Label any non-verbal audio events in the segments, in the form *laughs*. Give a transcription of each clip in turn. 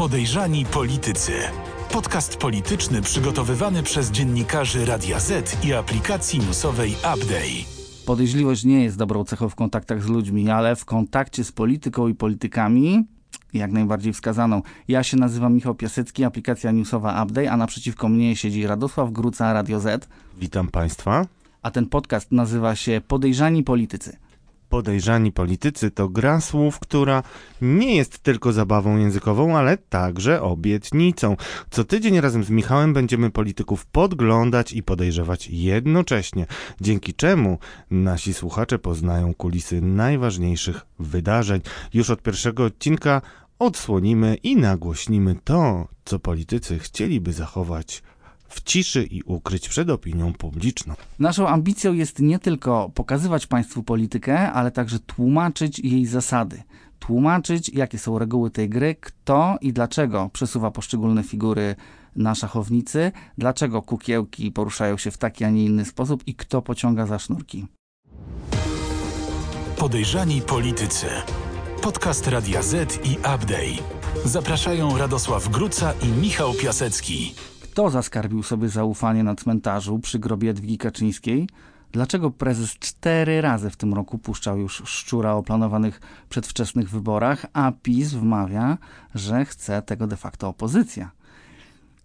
Podejrzani politycy. Podcast polityczny przygotowywany przez dziennikarzy Radia Z i aplikacji newsowej Update. Podejrzliwość nie jest dobrą cechą w kontaktach z ludźmi, ale w kontakcie z polityką i politykami jak najbardziej wskazaną. Ja się nazywam Michał Piasecki, aplikacja newsowa Update, a naprzeciwko mnie siedzi Radosław Gruca, Radio Z. Witam Państwa. A ten podcast nazywa się Podejrzani Politycy. Podejrzani politycy to gra słów, która nie jest tylko zabawą językową, ale także obietnicą. Co tydzień razem z Michałem będziemy polityków podglądać i podejrzewać jednocześnie, dzięki czemu nasi słuchacze poznają kulisy najważniejszych wydarzeń. Już od pierwszego odcinka odsłonimy i nagłośnimy to, co politycy chcieliby zachować w ciszy i ukryć przed opinią publiczną. Naszą ambicją jest nie tylko pokazywać Państwu politykę, ale także tłumaczyć jej zasady. Tłumaczyć, jakie są reguły tej gry, kto i dlaczego przesuwa poszczególne figury na szachownicy, dlaczego kukiełki poruszają się w taki, a nie inny sposób i kto pociąga za sznurki. Podejrzani politycy. Podcast Radia Z i Update. Zapraszają Radosław Gruca i Michał Piasecki. Kto zaskarbił sobie zaufanie na cmentarzu przy grobie Edwigi Kaczyńskiej? Dlaczego prezes cztery razy w tym roku puszczał już szczura o planowanych przedwczesnych wyborach, a PiS wmawia, że chce tego de facto opozycja?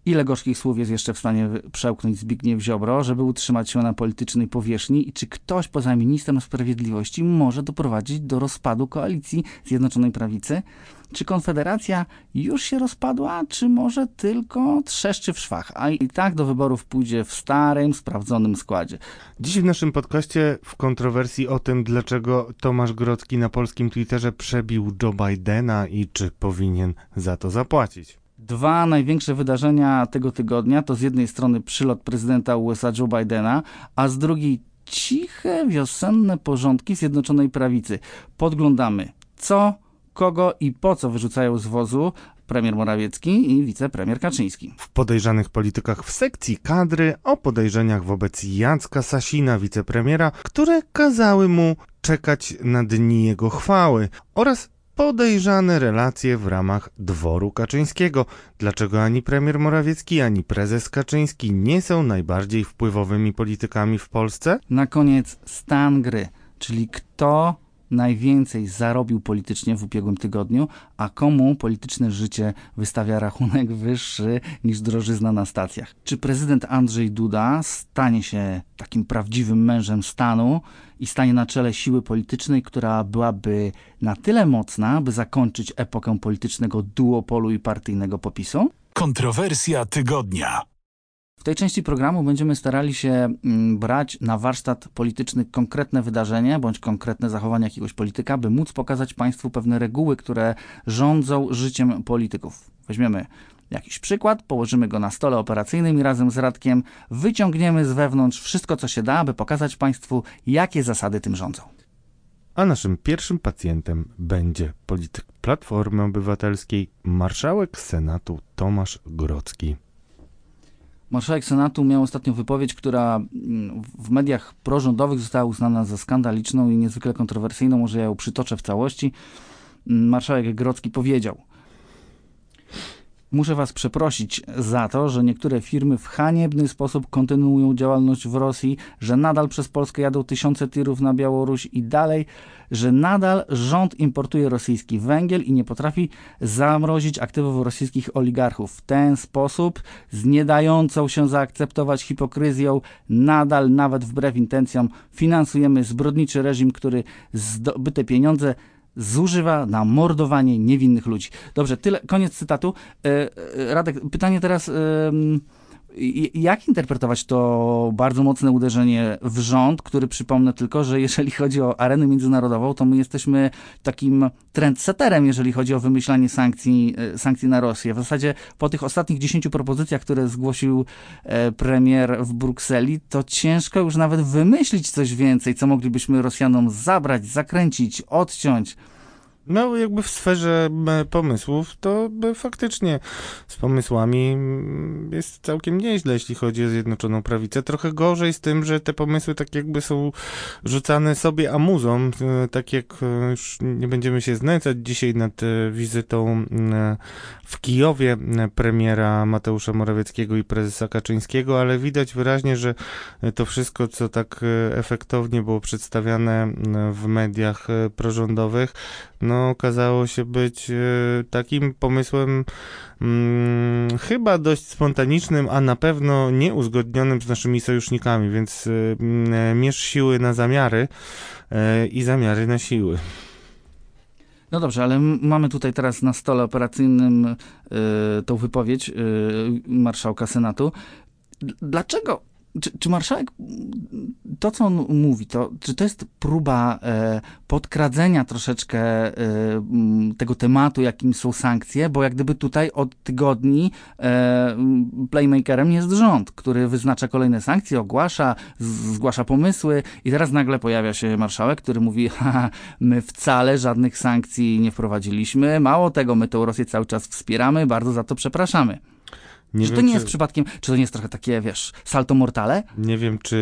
Ile gorzkich słów jest jeszcze w stanie przełknąć Zbigniew Ziobro, żeby utrzymać się na politycznej powierzchni i czy ktoś poza ministrem sprawiedliwości może doprowadzić do rozpadu koalicji Zjednoczonej Prawicy? Czy Konfederacja już się rozpadła, czy może tylko trzeszczy w szwach, a i tak do wyborów pójdzie w starym, sprawdzonym składzie? Dziś w naszym podcaście w kontrowersji o tym, dlaczego Tomasz Grodzki na polskim Twitterze przebił Joe Bidena i czy powinien za to zapłacić. Dwa największe wydarzenia tego tygodnia to z jednej strony przylot prezydenta USA Joe Bidena, a z drugiej ciche, wiosenne porządki Zjednoczonej Prawicy. Podglądamy, co, kogo i po co wyrzucają z wozu premier Morawiecki i wicepremier Kaczyński. W podejrzanych politykach w sekcji kadry o podejrzeniach wobec Jacka Sasina, wicepremiera, które kazały mu czekać na dni jego chwały oraz podejrzane relacje w ramach dworu Kaczyńskiego. Dlaczego ani premier Morawiecki, ani prezes Kaczyński nie są najbardziej wpływowymi politykami w Polsce? Na koniec stan gry, czyli kto najwięcej zarobił politycznie w ubiegłym tygodniu, a komu polityczne życie wystawia rachunek wyższy niż drożyzna na stacjach. Czy prezydent Andrzej Duda stanie się takim prawdziwym mężem stanu i stanie na czele siły politycznej, która byłaby na tyle mocna, by zakończyć epokę politycznego duopolu i partyjnego popisu? Kontrowersja tygodnia. Tej części programu będziemy starali się mm, brać na warsztat polityczny konkretne wydarzenie bądź konkretne zachowania jakiegoś polityka, by móc pokazać Państwu pewne reguły, które rządzą życiem polityków. Weźmiemy jakiś przykład, położymy go na stole operacyjnym i razem z Radkiem wyciągniemy z wewnątrz wszystko, co się da, aby pokazać Państwu, jakie zasady tym rządzą. A naszym pierwszym pacjentem będzie polityk Platformy Obywatelskiej, marszałek Senatu Tomasz Grodzki. Marszałek Senatu miał ostatnio wypowiedź, która mm, w mediach prorządowych została uznana za skandaliczną i niezwykle kontrowersyjną. Może ja ją przytoczę w całości. Mm, marszałek Grodzki powiedział: Muszę Was przeprosić za to, że niektóre firmy w haniebny sposób kontynuują działalność w Rosji, że nadal przez Polskę jadą tysiące tirów na Białoruś i dalej, że nadal rząd importuje rosyjski węgiel i nie potrafi zamrozić aktywów rosyjskich oligarchów. W ten sposób, z nie dającą się zaakceptować hipokryzją, nadal, nawet wbrew intencjom, finansujemy zbrodniczy reżim, który zdobyte pieniądze zużywa na mordowanie niewinnych ludzi. Dobrze, tyle, koniec cytatu. E, e, Radek, pytanie teraz, jak interpretować to bardzo mocne uderzenie w rząd, który przypomnę tylko, że jeżeli chodzi o arenę międzynarodową, to my jesteśmy takim trendseterem, jeżeli chodzi o wymyślanie sankcji, e, sankcji na Rosję. W zasadzie po tych ostatnich 10 propozycjach, które zgłosił premier w Brukseli, to ciężko już nawet wymyślić coś więcej, co moglibyśmy Rosjanom zabrać, zakręcić, odciąć. No, jakby w sferze e, pomysłów, to faktycznie z pomysłami jest całkiem nieźle, jeśli chodzi o Zjednoczoną Prawicę. Trochę gorzej z tym, że te pomysły tak jakby są rzucane sobie amuzą, e, tak jak e, już nie będziemy się znęcać dzisiaj nad wizytą w Kijowie premiera Mateusza Morawieckiego i prezesa Kaczyńskiego, ale widać wyraźnie, że to wszystko, co tak efektownie było przedstawiane w mediach prorządowych, no, okazało się być e, takim pomysłem hmm, chyba dość spontanicznym, a na pewno nieuzgodnionym z naszymi sojusznikami, więc hmm, mierz siły na zamiary i zamiary na siły. No dobrze, ale mamy tutaj teraz na stole operacyjnym y, tą wypowiedź y, marszałka Senatu. Dlaczego czy, czy marszałek, to co on mówi, to, czy to jest próba e, podkradzenia troszeczkę e, tego tematu, jakim są sankcje, bo jak gdyby tutaj od tygodni e, playmakerem jest rząd, który wyznacza kolejne sankcje, ogłasza, zgłasza pomysły i teraz nagle pojawia się marszałek, który mówi, *laughs* ha, my wcale żadnych sankcji nie wprowadziliśmy, mało tego, my tę Rosję cały czas wspieramy, bardzo za to przepraszamy. Nie czy wiem, to nie czy... jest przypadkiem, czy to nie jest trochę takie, wiesz, salto mortale? Nie wiem, czy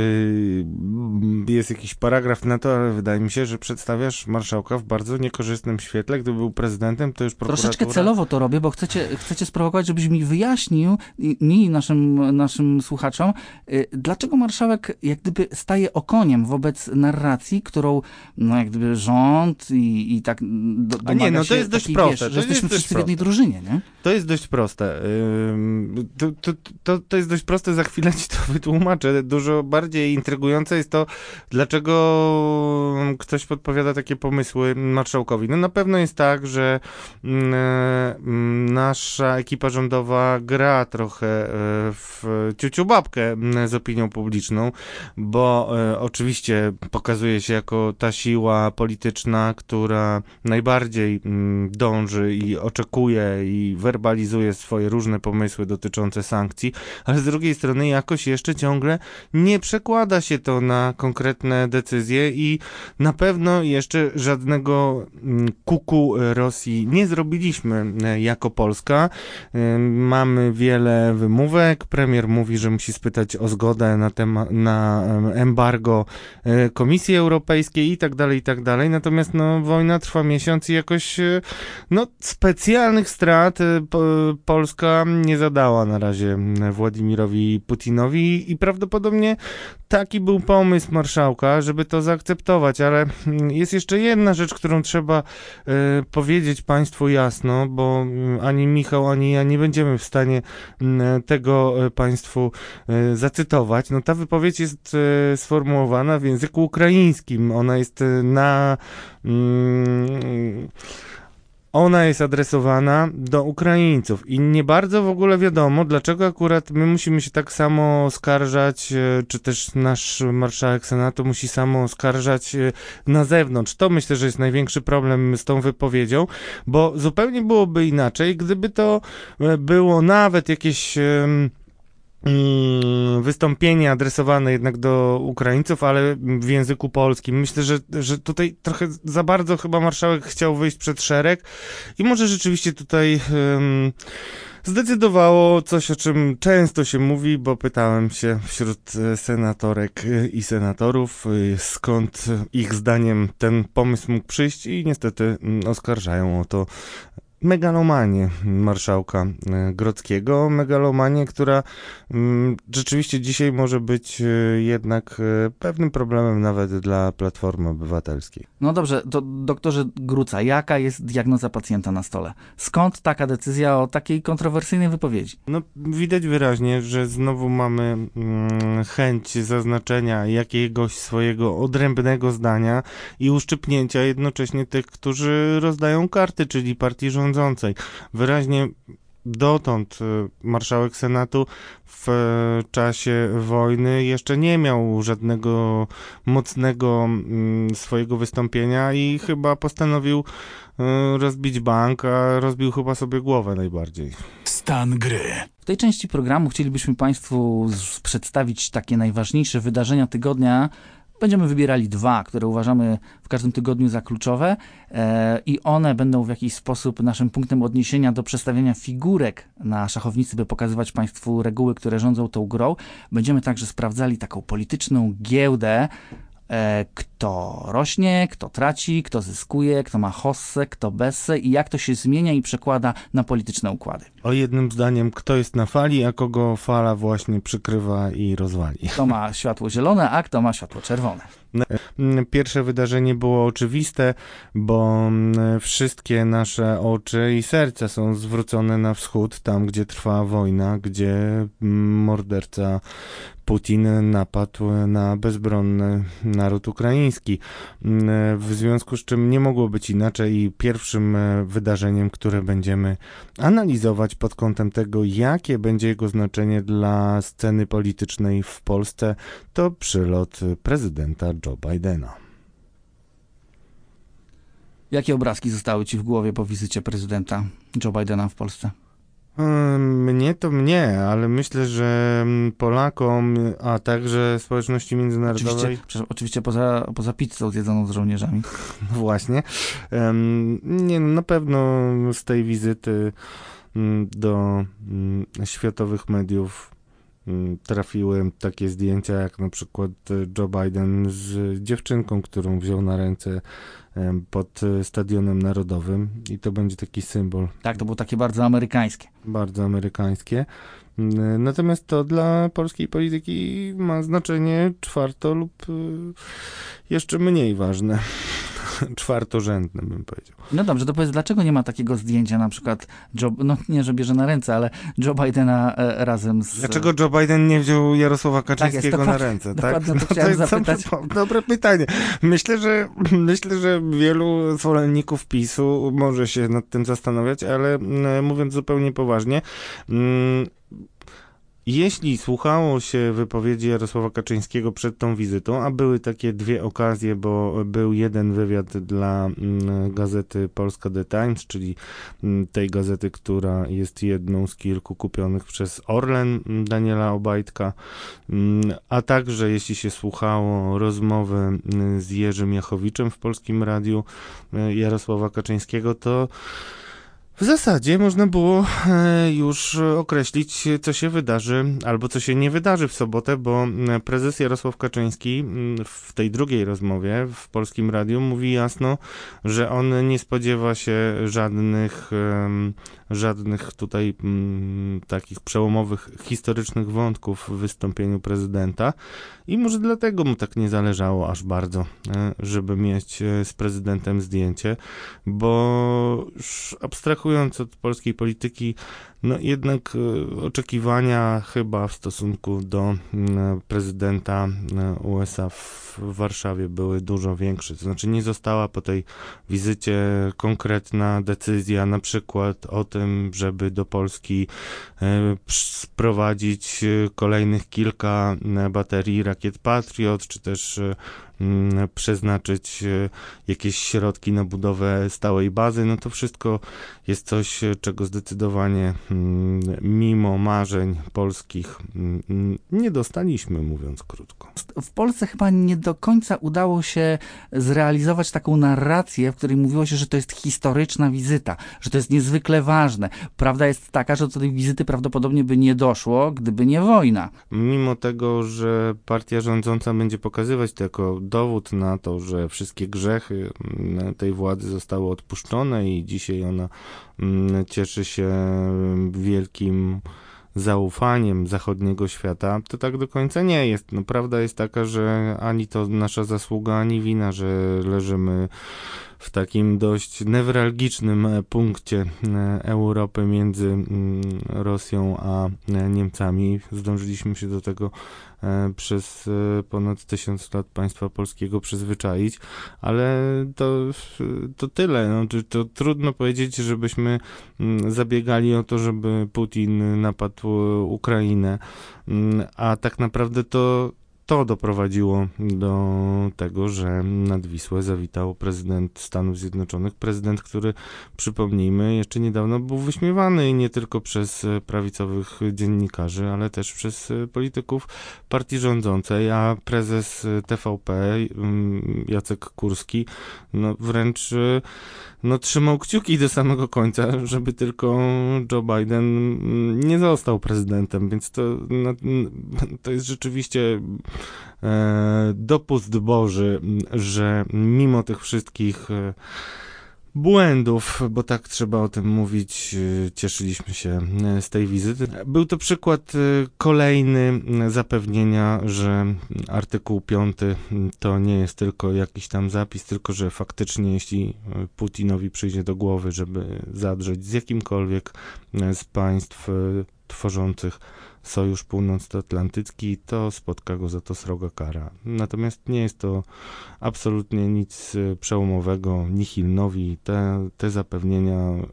jest jakiś paragraf na to, ale wydaje mi się, że przedstawiasz marszałka w bardzo niekorzystnym świetle. Gdyby był prezydentem, to już prokuratura... Troszeczkę celowo to robię, bo chcecie, chcecie sprowokować, żebyś mi wyjaśnił, mi naszym, naszym słuchaczom, y, dlaczego marszałek jak gdyby staje okoniem wobec narracji, którą no jak gdyby rząd i, i tak do, A nie, no to jest dość proste. Wiesz, że jesteśmy wszyscy w jednej drużynie, nie? To jest dość proste. To, to, to, to jest dość proste, za chwilę ci to *laughs* wytłumaczę. Dużo bardziej intrygujące jest to, dlaczego ktoś podpowiada takie pomysły marszałkowi. No na pewno jest tak, że mm, nasza ekipa rządowa gra trochę e, w ciuciu babkę mm, z opinią publiczną, bo e, oczywiście pokazuje się jako ta siła polityczna, która najbardziej mm, dąży i oczekuje i werbalizuje swoje różne pomysły dotyczące sankcji, ale z drugiej strony jakoś jeszcze ciągle nie przekłada się to na konkretne decyzje i na pewno jeszcze żadnego mm, kuku Rosji nie zrobiliśmy e, jako Polska. E, mamy wiele wymówek. Premier mówi, że musi spytać o zgodę na, temat, na embargo e, Komisji Europejskiej i tak dalej, i tak dalej. Natomiast no, wojna trwa miesiąc i jakoś no, specjalnych strat Polska nie zadała na razie Władimirowi Putinowi i prawdopodobnie taki był pomysł marszałka, żeby to zaakceptować, ale jest jeszcze jedna rzecz, którą trzeba y, powiedzieć Państwu jasno, bo ani Michał, ani ja nie będziemy w stanie tego e, Państwu y, zacytować. No ta wypowiedź jest sformułowana w języku ukraińskim. Ona jest na mm, ona jest adresowana do Ukraińców i nie bardzo w ogóle wiadomo, dlaczego akurat my musimy się tak samo oskarżać, e, czy też nasz marszałek Senatu musi samo oskarżać e, na zewnątrz. To myślę, że jest największy problem z tą wypowiedzią, bo zupełnie byłoby inaczej, gdyby to e, było nawet jakieś wystąpienie adresowane jednak do Ukraińców, ale w języku polskim. Myślę, że, że tutaj trochę za bardzo chyba marszałek chciał wyjść przed szereg i może rzeczywiście tutaj um, zdecydowało coś, o czym często się mówi, bo pytałem się wśród e, senatorek e, i senatorów, e, skąd ich zdaniem ten pomysł mógł przyjść i niestety mm, oskarżają o to megalomanię marszałka e, Grodzkiego. Megalomanię, która mm, rzeczywiście dzisiaj może być e, jednak e, pewnym problemem nawet dla Platformy Obywatelskiej. No dobrze, to doktorze Gruca, jaka jest diagnoza pacjenta na stole? Skąd taka decyzja o takiej kontrowersyjnej wypowiedzi? No widać wyraźnie, że znowu mamy mm, chęć zaznaczenia jakiegoś swojego odrębnego zdania i uszczypnięcia jednocześnie tych, którzy rozdają karty, czyli partii rządzącej rządzącej. Wyraźnie dotąd y, marszałek Senatu w czasie wojny jeszcze nie miał żadnego mocnego mm, swojego wystąpienia i chyba postanowił y, rozbić bank, a rozbił chyba sobie głowę najbardziej. Stan gry. W tej części programu chcielibyśmy Państwu przedstawić takie najważniejsze wydarzenia tygodnia Będziemy wybierali dwa, które uważamy w każdym tygodniu za kluczowe e, i one będą w jakiś sposób naszym punktem odniesienia do przedstawiania figurek na szachownicy, by pokazywać Państwu reguły, które rządzą tą grą. Będziemy także sprawdzali taką polityczną giełdę, kto rośnie, kto traci, kto zyskuje, kto ma hossę, kto bessę i jak to się zmienia i przekłada na polityczne układy. O jednym zdaniem, kto jest na fali, a kogo fala właśnie przykrywa i rozwali. Kto ma światło zielone, a kto ma światło czerwone. Mm, Pierwsze wydarzenie było oczywiste, bo mm, wszystkie nasze oczy i serca są zwrócone na wschód, tam gdzie trwa wojna, gdzie mm, morderca Putin napadł na bezbronny naród ukraiński. W związku z czym nie mogło być inaczej i pierwszym e, wydarzeniem, które będziemy analizować pod kątem tego, jakie będzie jego znaczenie dla sceny politycznej w Polsce, to przylot prezydenta Joe Bidena. Jakie obrazki zostały ci w głowie po wizycie prezydenta Joe Bidena w Polsce? Mm, Mnie to mnie, ale myślę, że mm, Polakom, a także społeczności międzynarodowej, Oczywiście, oczywiście poza, poza pizzą zjedzoną z żołnierzami. *laughs* właśnie, em, nie, no, na pewno z tej wizyty mm, do mm, światowych mediów trafiły takie zdjęcia, jak na przykład e, Joe Biden z dziewczynką, którą wziął na ręce pod e, Stadionem Narodowym i to będzie taki symbol Tak, to było takie bardzo amerykańskie. bardzo amerykańskie. Mm, Natomiast to dla polskiej polityki ma znaczenie czwarto lub jeszcze mniej ważne. *laughs* Czwartorzędne bym powiedział. No dobrze, to powiedz, dlaczego nie ma takiego zdjęcia na przykład Joe, no nie, że bierze na ręce, ale Joe Bidena e, razem z... Dlaczego Joe Biden nie wziął Jarosława Tak jest, Kaczyńskiego na ręce? Tak? dokładnie to jest zapytać. dobre- pytanie. Myślę, że *clears throat* myślę, że wielu zwolenników PiSu może się nad tym zastanawiać, ale mm, mówiąc zupełnie poważnie, mm, jeśli słuchało się wypowiedzi Jarosława Kaczyńskiego przed tą wizytą, a były takie dwie okazje, bo był jeden wywiad dla mm, gazety Polska The Times, czyli mm, tej gazety, która jest jedną z kilku kupionych przez Orlen mm, Daniela Obajtka, a także jeśli się słuchało rozmowy z Jerzym Jachowiczem w Polskim Radiu Jarosława Kaczyńskiego, to w zasadzie można było e, już określić, co się wydarzy albo co się nie wydarzy w sobotę, bo mm, prezes Jarosław Kaczyński w tej drugiej rozmowie w Polskim Radiu mówi jasno, że on nie spodziewa się żadnych, żadnych tutaj takich przełomowych historycznych wątków w wystąpieniu prezydenta i może dlatego mu tak nie zależało aż bardzo, e, żeby mieć e, z prezydentem zdjęcie, bo już abstrahując od polskiej polityki, no jednak e, oczekiwania chyba w stosunku do prezydenta e, USA w Warszawie były dużo większe. To znaczy nie została po tej wizycie konkretna decyzja na przykład o tym, żeby do Polski e, sprowadzić kolejnych kilka baterii rakiet Patriot, czy też przeznaczyć e, jakieś środki na budowę stałej bazy, no to wszystko jest coś, e, czego zdecydowanie mm, mimo marzeń polskich mm, nie dostaliśmy, mówiąc krótko. W Polsce chyba nie do końca udało się zrealizować taką narrację, w której mówiło się, że to jest historyczna wizyta, że to jest niezwykle ważne. Prawda jest taka, że do tej wizyty prawdopodobnie by nie doszło, gdyby nie wojna. Mimo tego, że partia rządząca będzie pokazywać to jako dowód na to, że wszystkie grzechy mm, tej władzy zostały odpuszczone i dzisiaj ona mm, cieszy się wielkim zaufaniem zachodniego świata, to tak do końca nie jest. No, prawda jest taka, że ani to nasza zasługa, ani wina, że leżymy w takim dość newralgicznym e, punkcie e, Europy między mm, Rosją a e, Niemcami. Zdążyliśmy się do tego przez ponad tysiąc lat państwa polskiego przyzwyczaić, ale to, to tyle. No, to, to trudno powiedzieć, żebyśmy mm, zabiegali o to, żeby Putin napadł Ukrainę, Mm, a tak naprawdę to to doprowadziło do tego, że nad Wisłę zawitał prezydent Stanów Zjednoczonych, prezydent, który, przypomnijmy, jeszcze niedawno był wyśmiewany nie tylko przez prawicowych dziennikarzy, ale też przez polityków partii rządzącej, a prezes TVP mm, Jacek Kurski no, wręcz no, trzymał kciuki do samego końca, żeby tylko Joe Biden nie został prezydentem, więc to, no, to jest rzeczywiście e, dopust Boży, że mimo tych wszystkich e, błędów, bo tak trzeba o tym mówić. E, cieszyliśmy się e, z tej wizyty. Był to przykład e, kolejny zapewnienia, że artykuł 5 to nie jest tylko jakiś tam zapis, tylko że faktycznie jeśli Putinowi przyjdzie do głowy, żeby zadrzeć z jakimkolwiek z państw tworzących Sojusz Północnoatlantycki, to spotka go za to sroga kara. Natomiast nie jest to absolutnie nic e, przełomowego, nihilnowi. Te, te zapewnienia e,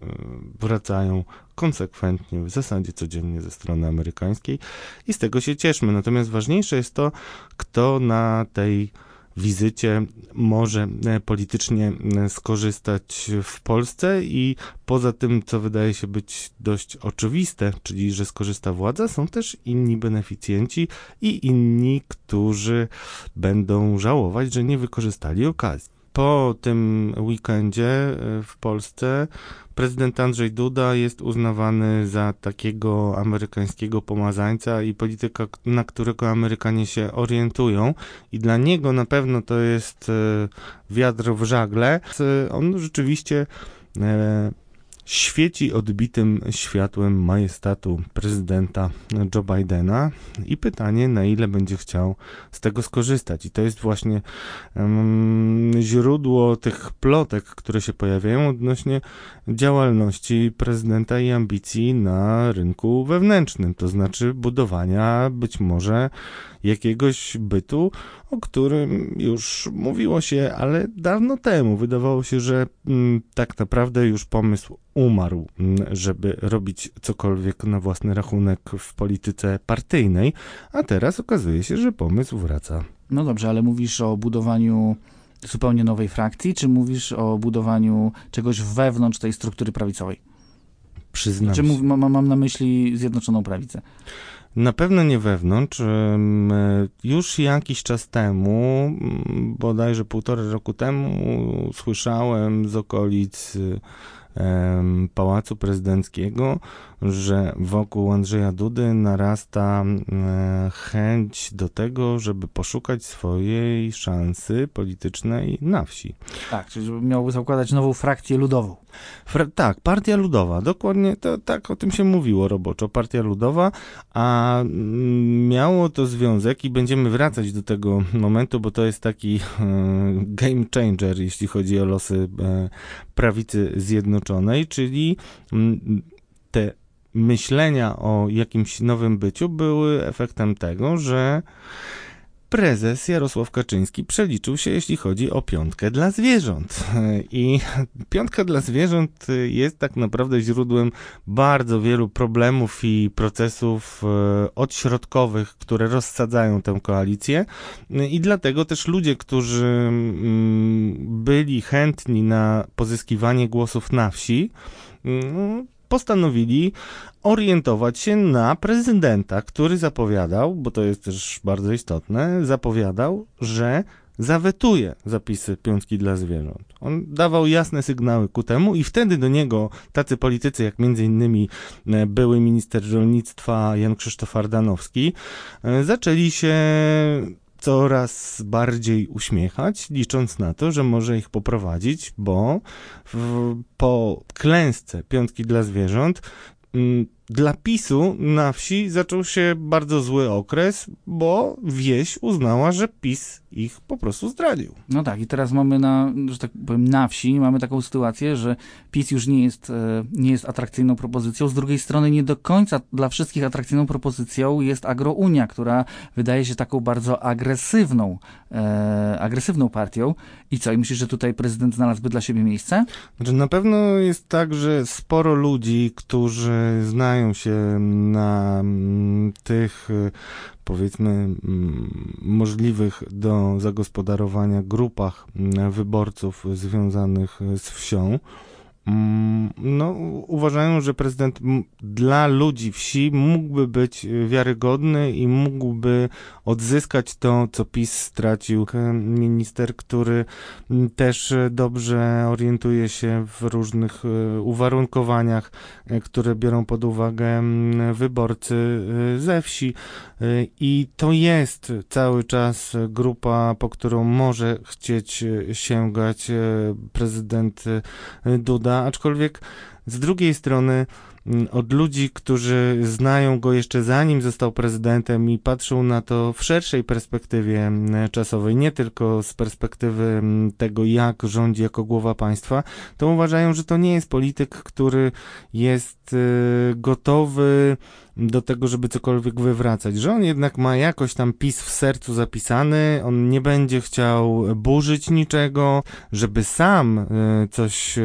wracają konsekwentnie, w zasadzie codziennie ze strony amerykańskiej i z tego się cieszmy. Natomiast ważniejsze jest to, kto na tej wizycie może e, politycznie e, skorzystać w Polsce i poza tym, co wydaje się być dość oczywiste, czyli że skorzysta władza, są też inni beneficjenci i inni, którzy będą żałować, że nie wykorzystali okazji. Po tym weekendzie e, w Polsce prezydent Andrzej Duda jest uznawany za takiego amerykańskiego pomazańca i polityka, na którego Amerykanie się orientują i dla niego na pewno to jest e, wiatr w żagle. On rzeczywiście e, świeci odbitym światłem majestatu prezydenta Joe Bidena i pytanie, na ile będzie chciał z tego skorzystać. I to jest właśnie um, źródło tych plotek, które się pojawiają odnośnie działalności prezydenta i ambicji na rynku wewnętrznym, to znaczy budowania być może jakiegoś bytu, o którym już mówiło się, ale dawno temu. Wydawało się, że mm, tak naprawdę już pomysł umarł, mm, żeby robić cokolwiek na własny rachunek w polityce partyjnej, a teraz okazuje się, że pomysł wraca. No dobrze, ale mówisz o budowaniu zupełnie nowej frakcji, czy mówisz o budowaniu czegoś wewnątrz tej struktury prawicowej? Przyznam czy mów, mam na myśli Zjednoczoną Prawicę? Na pewno nie wewnątrz. Już jakiś czas temu, bodajże półtora roku temu, słyszałem z okolic Pałacu Prezydenckiego, że wokół Andrzeja Dudy narasta chęć do tego, żeby poszukać swojej szansy politycznej na wsi. Tak, czyli żeby miałby zakładać nową frakcję ludową. Fra tak, Partia Ludowa, dokładnie to, tak o tym się mówiło roboczo, Partia Ludowa, a mm, miało to związek i będziemy wracać do tego momentu, bo to jest taki e, game changer, jeśli chodzi o losy e, prawicy zjednoczonej, czyli mm, te myślenia o jakimś nowym byciu były efektem tego, że prezes Jarosław Kaczyński przeliczył się, jeśli chodzi o piątkę dla zwierząt. *laughs* I piątka dla zwierząt jest tak naprawdę źródłem bardzo wielu problemów i procesów e, odśrodkowych, które rozsadzają tę koalicję. I dlatego też ludzie, którzy mm, byli chętni na pozyskiwanie głosów na wsi, mm, postanowili orientować się na prezydenta, który zapowiadał, bo to jest też bardzo istotne, zapowiadał, że zawetuje zapisy piątki dla zwierząt. On dawał jasne sygnały ku temu i wtedy do niego tacy politycy jak między innymi e, były minister rolnictwa Jan Krzysztof Ardanowski e, zaczęli się coraz bardziej uśmiechać, licząc na to, że może ich poprowadzić, bo w, po klęsce piątki dla zwierząt mm, dla PiSu na wsi zaczął się bardzo zły okres, bo wieś uznała, że PiS ich po prostu zdradził. No tak, i teraz mamy na, że tak powiem, na wsi mamy taką sytuację, że PiS już nie jest, e, nie jest atrakcyjną propozycją. Z drugiej strony nie do końca dla wszystkich atrakcyjną propozycją jest Agrounia, która wydaje się taką bardzo agresywną, e, agresywną partią. I co, i myślisz, że tutaj prezydent znalazłby dla siebie miejsce? Znaczy, na pewno jest tak, że sporo ludzi, którzy znają skupiają się na mm, tych powiedzmy mm, możliwych do zagospodarowania grupach mm, wyborców związanych z wsią. Mm, no, uważają, że prezydent dla ludzi wsi mógłby być wiarygodny i mógłby odzyskać to, co PiS stracił. Minister, który też dobrze orientuje się w różnych e, uwarunkowaniach, e, które biorą pod uwagę wyborcy e, ze wsi. I to jest cały czas grupa, po którą może chcieć sięgać prezydent Duda aczkolwiek z drugiej strony mm, od ludzi, którzy znają go jeszcze zanim został prezydentem i patrzą na to w szerszej perspektywie mm, czasowej, nie tylko z perspektywy mm, tego, jak rządzi jako głowa państwa, to uważają, że to nie jest polityk, który jest y, gotowy do tego, żeby cokolwiek wywracać, że on jednak ma jakoś tam PiS w sercu zapisany, on nie będzie chciał burzyć niczego, żeby sam e, coś e,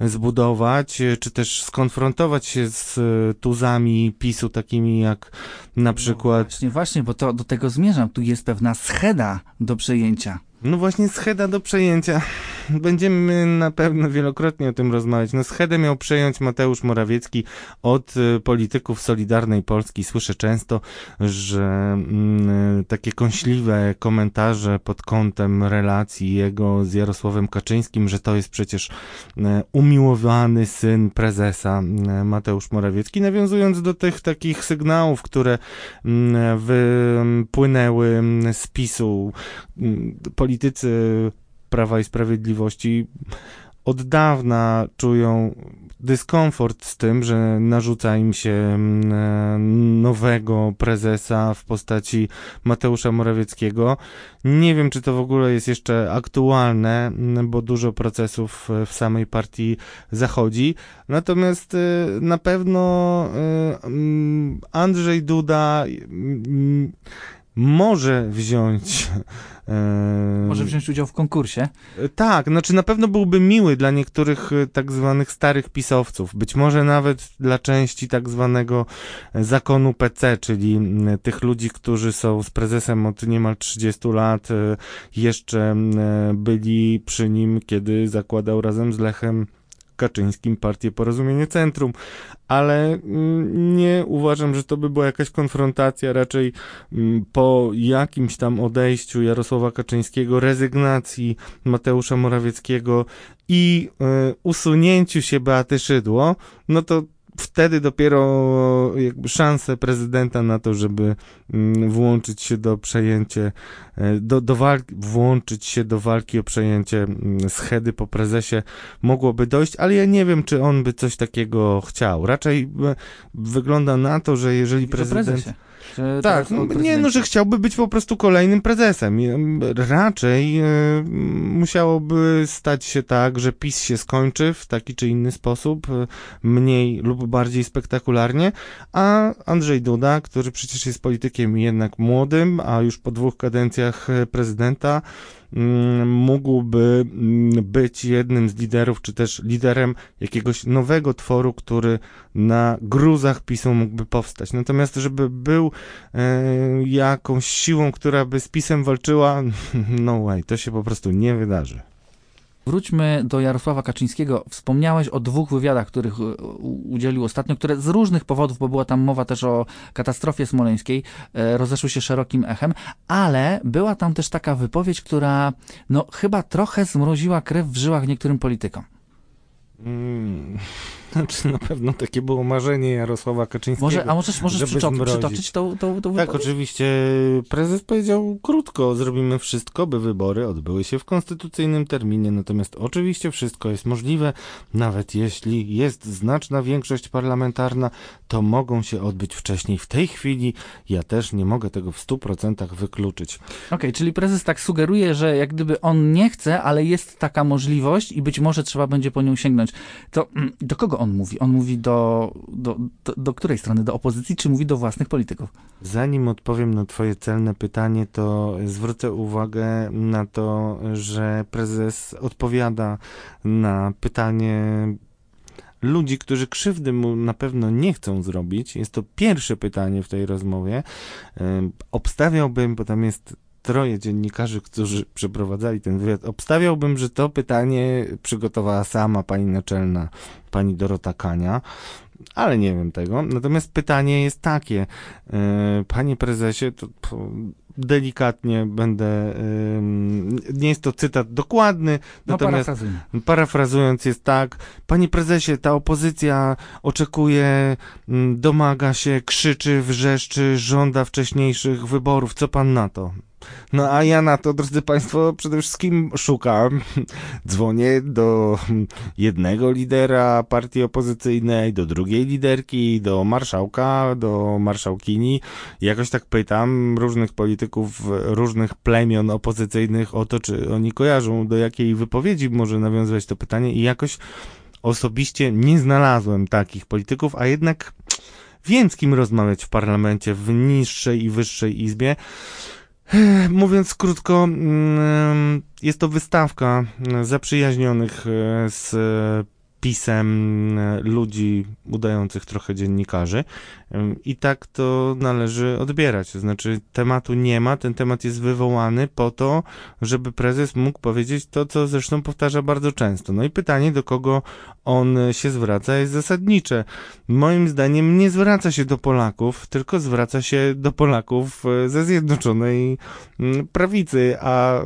zbudować, e, czy też skonfrontować się z tuzami PiSu, takimi jak na no przykład... No właśnie, właśnie, bo to do tego zmierzam. Tu jest pewna scheda do przejęcia. No właśnie scheda do przejęcia. *laughs* Będziemy na pewno wielokrotnie o tym rozmawiać. No schedę miał przejąć Mateusz Morawiecki od y, polityków Solidarnej Polski. Słyszę często, że mm, takie kąśliwe komentarze pod kątem relacji jego z Jarosławem Kaczyńskim, że to jest przecież y, umiłowany syn prezesa y, Mateusz Morawiecki, nawiązując do tych takich sygnałów, które mm, wypłynęły z PiSu politycy Prawa i Sprawiedliwości od dawna czują dyskomfort z tym, że narzuca im się mm, nowego prezesa w postaci Mateusza Morawieckiego. Nie wiem, czy to w ogóle jest jeszcze aktualne, mm, bo dużo procesów w samej partii zachodzi. Natomiast y, na pewno mm, Andrzej Duda może wziąć. E, może wziąć udział w konkursie? Tak, znaczy na pewno byłby miły dla niektórych e, tak zwanych starych pisowców, być może nawet dla części tak zwanego zakonu PC, czyli tych ludzi, którzy są z prezesem od niemal 30 lat, e, jeszcze byli przy nim, kiedy zakładał razem z Lechem Kaczyńskim partię Porozumienie Centrum, ale mm, nie uważam, że to by była jakaś konfrontacja, raczej mm, po jakimś tam odejściu Jarosława Kaczyńskiego, rezygnacji Mateusza Morawieckiego i y, usunięciu się Beaty Szydło, no to wtedy dopiero jakby szanse prezydenta na to, żeby mm, włączyć się do przejęcie, e, do, do walki, włączyć się do walki o przejęcie mm, schedy po prezesie mogłoby dojść, ale ja nie wiem, czy on by coś takiego chciał. Raczej e, wygląda na to, że jeżeli prezydent... Tak, nie, no, że chciałby być po prostu kolejnym prezesem. Raczej y, musiałoby stać się tak, że PiS się skończy w taki czy inny sposób, y, mniej lub bardziej spektakularnie, a Andrzej Duda, który przecież jest politykiem jednak młodym, a już po dwóch kadencjach prezydenta, Mm, mógłby mm, być jednym z liderów, czy też liderem jakiegoś nowego tworu, który na gruzach PiSu mógłby powstać. Natomiast, żeby był e, jakąś siłą, która by z PiSem walczyła, *laughs* no way, to się po prostu nie wydarzy. Wróćmy do Jarosława Kaczyńskiego. Wspomniałeś o dwóch wywiadach, których e, udzielił ostatnio, które z różnych powodów, bo była tam mowa też o katastrofie smoleńskiej, e, rozeszły się szerokim echem, ale była tam też taka wypowiedź, która no, chyba trochę zmroziła krew w żyłach niektórym politykom. Mm. *laughs* Znaczy na pewno takie było marzenie Jarosława Kaczyńskiego. Może, a możesz, możesz przytoczyć, przytoczyć tą, tą, tą Tak, oczywiście prezes powiedział krótko, zrobimy wszystko, by wybory odbyły się w konstytucyjnym terminie, natomiast oczywiście wszystko jest możliwe, nawet jeśli jest znaczna większość parlamentarna, to mogą się odbyć wcześniej. W tej chwili ja też nie mogę tego w 100% wykluczyć. Okej, okay, czyli prezes tak sugeruje, że jak gdyby on nie chce, ale jest taka możliwość i być może trzeba będzie po nią sięgnąć. To mm, do kogo on mówi? On mówi do, do, do, do, której strony? Do opozycji, czy mówi do własnych polityków? Zanim odpowiem na twoje celne pytanie, to zwrócę uwagę na to, że prezes odpowiada na pytanie ludzi, którzy krzywdy mu na pewno nie chcą zrobić. Jest to pierwsze pytanie w tej rozmowie. Obstawiałbym, bo tam jest troje dziennikarzy, którzy przeprowadzali ten wywiad, obstawiałbym, że to pytanie przygotowała sama pani naczelna, pani Dorota Kania, ale nie wiem tego. Natomiast pytanie jest takie, e, panie prezesie, to delikatnie będę, nie jest to cytat dokładny, no, natomiast parafrazując jest tak, panie prezesie, ta opozycja oczekuje, domaga się, krzyczy, wrzeszczy, żąda wcześniejszych wyborów. Co pan na to? No a ja na to, drodzy Państwo, przede wszystkim szukam. Dzwonię do jednego lidera partii opozycyjnej, do drugiej liderki, do marszałka, do marszałkini. Jakoś tak pytam różnych polityków różnych plemion opozycyjnych o to, czy oni kojarzą, do jakiej wypowiedzi może nawiązywać to pytanie i jakoś osobiście nie znalazłem takich polityków, a jednak wiem z kim rozmawiać w parlamencie, w niższej i wyższej izbie. Mówiąc krótko, mm, jest to wystawka zaprzyjaźnionych e, z pisem e, ludzi udających trochę dziennikarzy i tak to należy odbierać. To znaczy tematu nie ma, ten temat jest wywołany po to, żeby prezes mógł powiedzieć to, co zresztą powtarza bardzo często. No i pytanie, do kogo on się zwraca, jest zasadnicze. Moim zdaniem nie zwraca się do Polaków, tylko zwraca się do Polaków e, ze Zjednoczonej Prawicy, a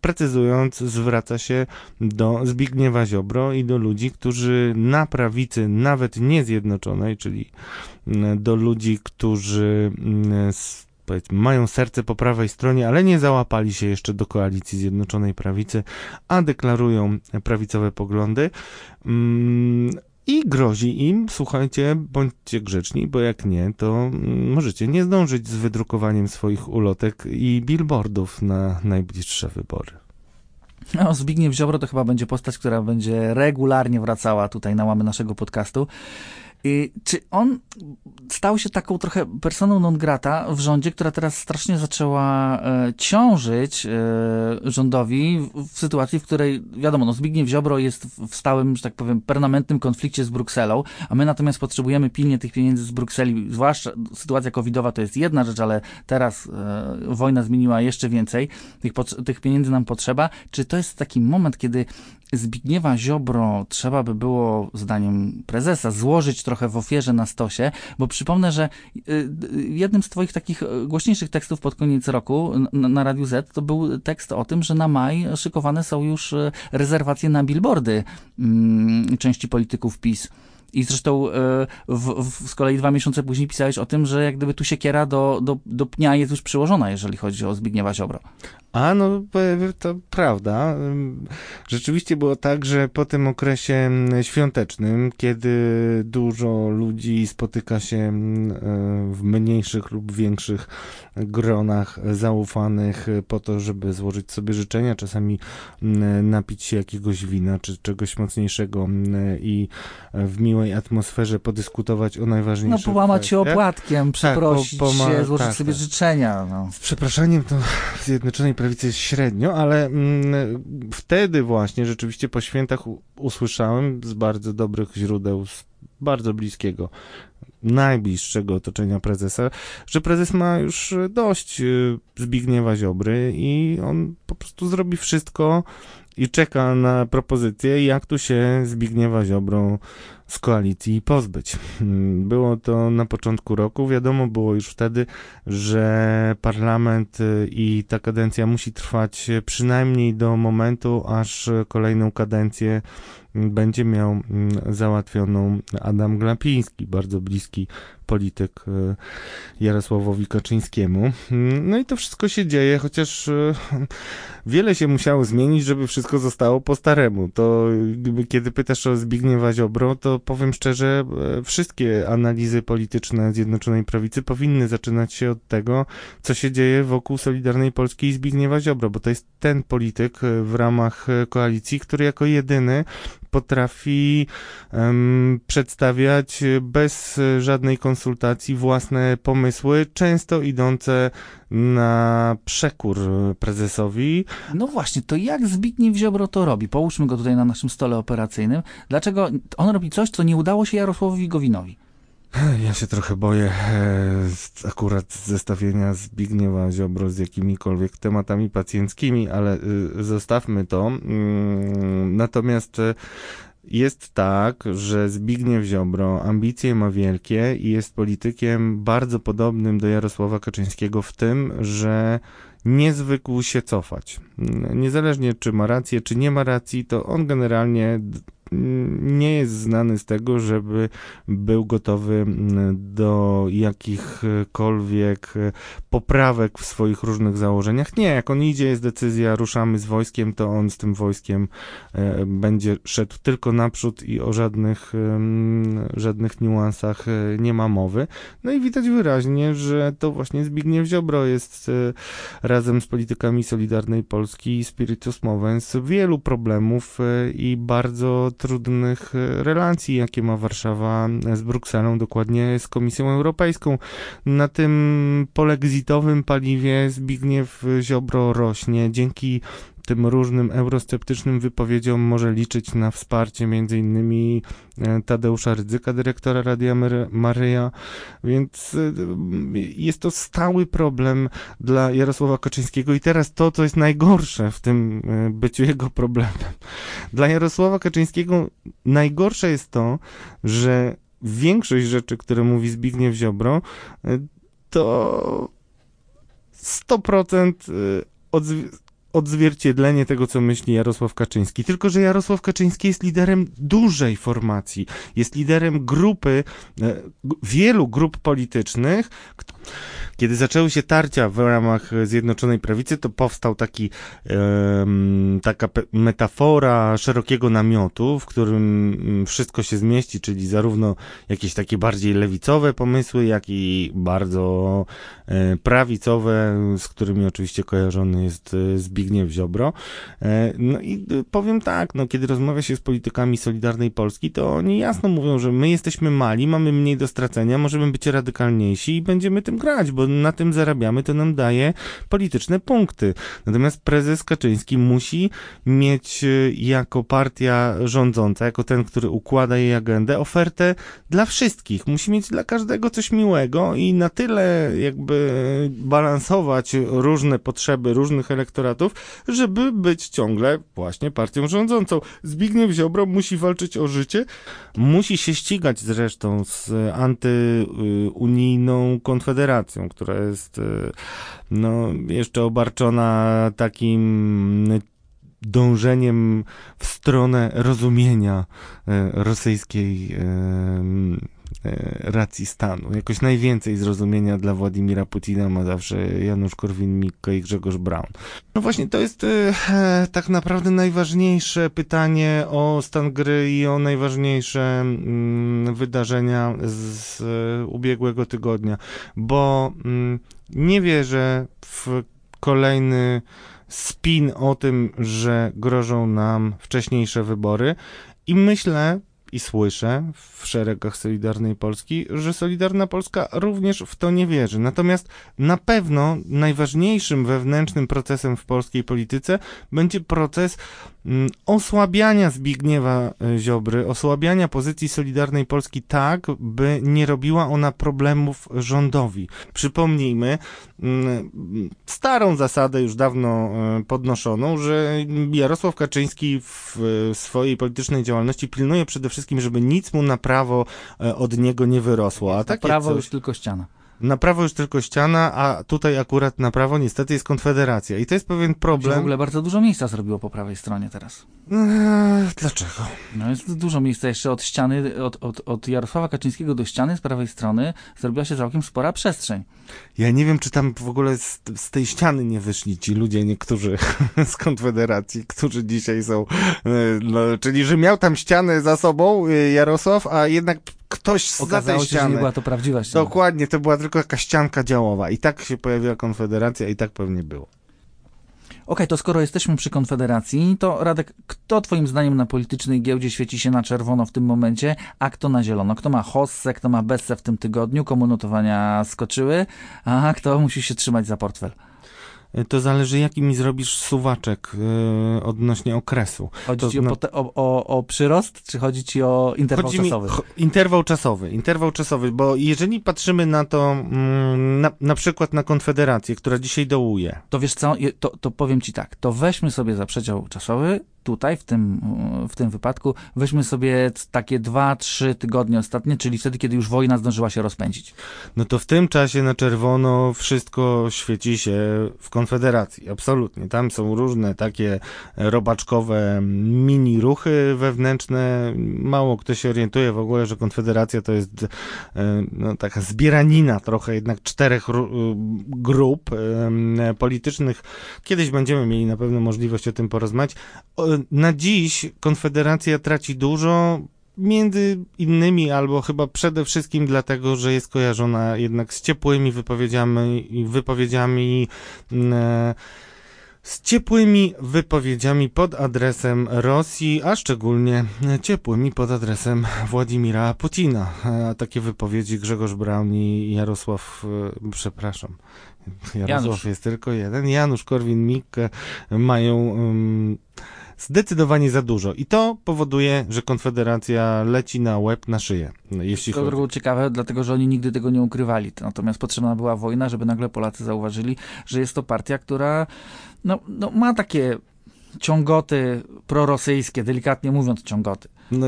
precyzując, zwraca się do Zbigniewa Ziobro i do ludzi, którzy na prawicy, nawet nie zjednoczonej, czyli mm, do ludzi, którzy mm, mają serce po prawej stronie, ale nie załapali się jeszcze do koalicji Zjednoczonej Prawicy, a deklarują prawicowe poglądy. Mm, I grozi im, słuchajcie, bądźcie grzeczni, bo jak nie, to możecie nie zdążyć z wydrukowaniem swoich ulotek i billboardów na najbliższe wybory. No, Zbigniew Ziobro to chyba będzie postać, która będzie regularnie wracała tutaj na łamy naszego podcastu. Czy on stał się taką trochę personą non grata w rządzie, która teraz strasznie zaczęła e, ciążyć e, rządowi w, w, sytuacji, w której, wiadomo, no Zbigniew Ziobro jest w stałym, że tak powiem, permanentnym konflikcie z Brukselą, a my natomiast potrzebujemy pilnie tych pieniędzy z Brukseli, zwłaszcza sytuacja covidowa to jest jedna rzecz, ale teraz e, wojna zmieniła jeszcze więcej, tych, tych pieniędzy nam potrzeba. Czy to jest taki moment, kiedy Zbigniewa Ziobro trzeba by było, zdaniem prezesa, złożyć trochę w ofierze na stosie, bo przypomnę, że y, y, jednym z twoich takich y, głośniejszych tekstów pod koniec roku na, na Radiu Z to był tekst o tym, że na maj szykowane są już rezerwacje na billboardy mm, części polityków PiS. I zresztą w, w, z kolei dwa miesiące później pisałeś o tym, że jak gdyby tu siekiera do, do, do pnia jest już przyłożona, jeżeli chodzi o Zbigniewa Ziobro. A no, to prawda. Rzeczywiście było tak, że po tym okresie świątecznym, kiedy dużo ludzi spotyka się w mniejszych lub większych gronach zaufanych po to, żeby złożyć sobie życzenia, czasami napić się jakiegoś wina czy czegoś mocniejszego i w miłej atmosferze podyskutować o najważniejszych No połamać się opłatkiem, przeprosić tak, po, się, złożyć tak, sobie tak. życzenia. No. Z przeproszeniem to w Zjednoczonej prawicy jest średnio, ale mm, wtedy właśnie rzeczywiście po świętach usłyszałem z bardzo dobrych źródeł, z bardzo bliskiego, najbliższego otoczenia prezesa, że prezes ma już dość y, Zbigniewa Ziobry i on po prostu zrobi wszystko i czeka na propozycję, jak tu się Zbigniewa Ziobrą z koalicji pozbyć. Hmm, było to na początku roku. Wiadomo było już wtedy, że parlament y, i ta kadencja musi trwać przynajmniej do momentu, aż kolejną kadencję będzie miał mm, załatwioną Adam Glapiński, bardzo bliski polityk e, Jarosławowi Kaczyńskiemu. Mm, no i to wszystko się dzieje, chociaż e, wiele się musiało zmienić, żeby wszystko zostało po staremu. To kiedy pytasz o Zbigniewa Ziobro, to powiem szczerze, e, wszystkie analizy polityczne Zjednoczonej Prawicy powinny zaczynać się od tego, co się dzieje wokół Solidarnej Polski i Zbigniewa Ziobro, bo to jest ten polityk w ramach koalicji, który jako jedyny potrafi um, przedstawiać bez żadnej konsultacji własne pomysły, często idące na przekór prezesowi. No właśnie, to jak Zbigniew Ziobro to robi? Połóżmy go tutaj na naszym stole operacyjnym. Dlaczego on robi coś, co nie udało się Jarosławowi Gowinowi? Ja się trochę boję e, akurat zestawienia Zbigniewa Ziobro z jakimikolwiek tematami pacjenckimi, ale y, zostawmy to. Mm, natomiast e, jest tak, że Zbigniew Ziobro ambicje ma wielkie i jest politykiem bardzo podobnym do Jarosława Kaczyńskiego w tym, że nie zwykł się cofać. Niezależnie czy ma rację, czy nie ma racji, to on generalnie nie jest znany z tego, żeby był gotowy mm, do jakichkolwiek poprawek w swoich różnych założeniach. Nie, jak on idzie, jest decyzja, ruszamy z wojskiem, to on z tym wojskiem e, będzie szedł tylko naprzód i o żadnych, żadnych niuansach e, nie ma mowy. No i widać wyraźnie, że to właśnie Zbigniew Ziobro jest e, razem z politykami Solidarnej Polski i Spiritus Movens wielu problemów i bardzo trudnych e, relacji, jakie ma Warszawa z Brukselą, dokładnie z Komisją Europejską. Na tym polexitowym paliwie Zbigniew Ziobro rośnie dzięki tym różnym eurosceptycznym wypowiedziom może liczyć na wsparcie innymi e, Tadeusza Rydzyka, dyrektora Radia Maryja, więc e, jest to stały problem dla Jarosława Kaczyńskiego i teraz to, co jest najgorsze w tym e, byciu jego problemem. Dla Jarosława Kaczyńskiego najgorsze jest to, że większość rzeczy, które mówi Zbigniew Ziobro, to 100% odzwierciedla odzwierciedlenie tego, co myśli Jarosław Kaczyński. Tylko, że Jarosław Kaczyński jest liderem dużej formacji, jest liderem grupy, e, wielu grup politycznych, kiedy zaczęły się tarcia w ramach Zjednoczonej Prawicy, to powstał taki, taka metafora szerokiego namiotu, w którym mm, wszystko się zmieści, czyli zarówno jakieś takie bardziej lewicowe pomysły, jak i bardzo e, prawicowe, z którymi oczywiście kojarzony jest e, Zbigniew Ziobro. E, no i powiem tak, no, kiedy rozmawia się z politykami Solidarnej Polski, to oni jasno mówią, że my jesteśmy mali, mamy mniej do stracenia, możemy być radykalniejsi i będziemy tym grać, bo na tym zarabiamy, to nam daje polityczne punkty. Natomiast prezes Kaczyński musi mieć y, jako partia rządząca, jako ten, który układa jej agendę, ofertę dla wszystkich. Musi mieć dla każdego coś miłego i na tyle jakby balansować różne potrzeby różnych elektoratów, żeby być ciągle właśnie partią rządzącą. Zbigniew Ziobro musi walczyć o życie, musi się ścigać zresztą z antyunijną konfederacją, która jest e, no, jeszcze obarczona takim dążeniem w stronę rozumienia e, rosyjskiej e, racji stanu. Jakoś najwięcej zrozumienia dla Władimira Putina ma zawsze Janusz Korwin-Mikke i Grzegorz Braun. No właśnie, to jest e, tak naprawdę najważniejsze pytanie o stan gry i o najważniejsze mm, wydarzenia z e, ubiegłego tygodnia, bo mm, nie wierzę w kolejny spin o tym, że grożą nam wcześniejsze wybory i myślę, i słyszę w szeregach Solidarnej Polski, że Solidarna Polska również w to nie wierzy. Natomiast na pewno najważniejszym wewnętrznym procesem w polskiej polityce będzie proces osłabiania Zbigniewa e, Ziobry, osłabiania pozycji Solidarnej Polski tak, by nie robiła ona problemów rządowi. Przypomnijmy mm, starą zasadę już dawno e, podnoszoną, że Jarosław Kaczyński w swojej politycznej działalności pilnuje przede wszystkim żeby nic mu na prawo e, od niego nie wyrosło. A takie prawo coś... już tylko ściana. Na prawo już tylko ściana, a tutaj akurat na prawo niestety jest Konfederacja. I to jest pewien problem. w ogóle bardzo dużo miejsca zrobiło po prawej stronie teraz. Eee, dlaczego? No jest dużo miejsca jeszcze od ściany, od, od, od Jarosława Kaczyńskiego do ściany z prawej strony zrobiła się całkiem spora przestrzeń. Ja nie wiem, czy tam w ogóle z, z tej ściany nie wyszli ci ludzie, niektórzy *laughs* z Konfederacji, którzy dzisiaj są, e, no, czyli że miał tam ścianę za sobą e, Jarosław, a jednak ktoś z tej ściany. Się, że nie była to prawdziwa ściana. Dokładnie, to była tylko jakaś ścianka działowa i tak się pojawiła Konfederacja i tak pewnie było. Okej, to skoro jesteśmy przy Konfederacji, to Radek, kto twoim zdaniem na politycznej giełdzie świeci się na czerwono w tym momencie, a kto na zielono? Kto ma hossę, kto ma bessę w tym tygodniu, komu notowania skoczyły, a kto musi się trzymać za portfel? To zależy, jaki mi zrobisz suwaczek yy, odnośnie okresu. Chodzi To ci o, pote- o, o, o przyrost, czy chodzi ci o interwał Chodzi mi- czasowy? cho- interwał czasowy, interwał czasowy, bo jeżeli patrzymy na to, mm, na, na przykład na Konfederację, która dzisiaj dołuje, To wiesz co, to, to powiem ci tak, to weźmy sobie za przedział czasowy, tutaj, w tym, w tym wypadku, weźmy sobie takie dwa, trzy tygodnie ostatnie, czyli wtedy, kiedy już wojna zdążyła się rozpędzić. no to w tym czasie na czerwono wszystko świeci się w Konfederacji, absolutnie. Tam są różne takie robaczkowe mini ruchy wewnętrzne. Mało kto się orientuje w ogóle, że Konfederacja to jest e, no, taka zbieranina trochę jednak czterech ru- grup politycznych. Kiedyś będziemy mieli na pewno możliwość o tym porozmawiać. Na dziś Konfederacja traci dużo, między innymi, albo chyba przede wszystkim dlatego, że jest kojarzona jednak z ciepłymi wypowiedziami, wypowiedziami mm, z ciepłymi wypowiedziami pod adresem Rosji, a szczególnie ciepłymi pod adresem Władimira Putina. A takie wypowiedzi Grzegorz Braun i Jarosław, e, przepraszam, Jarosław Janusz. jest tylko jeden, Janusz Korwin-Mikke mają um, zdecydowanie za dużo. I to powoduje, że Konfederacja leci na łeb, na szyję, jeśli To było ciekawe, dlatego że oni nigdy tego nie ukrywali. Natomiast potrzebna była wojna, żeby nagle Polacy zauważyli, że jest to partia, która no, no, ma takie ciągoty prorosyjskie, delikatnie mówiąc ciągoty. No,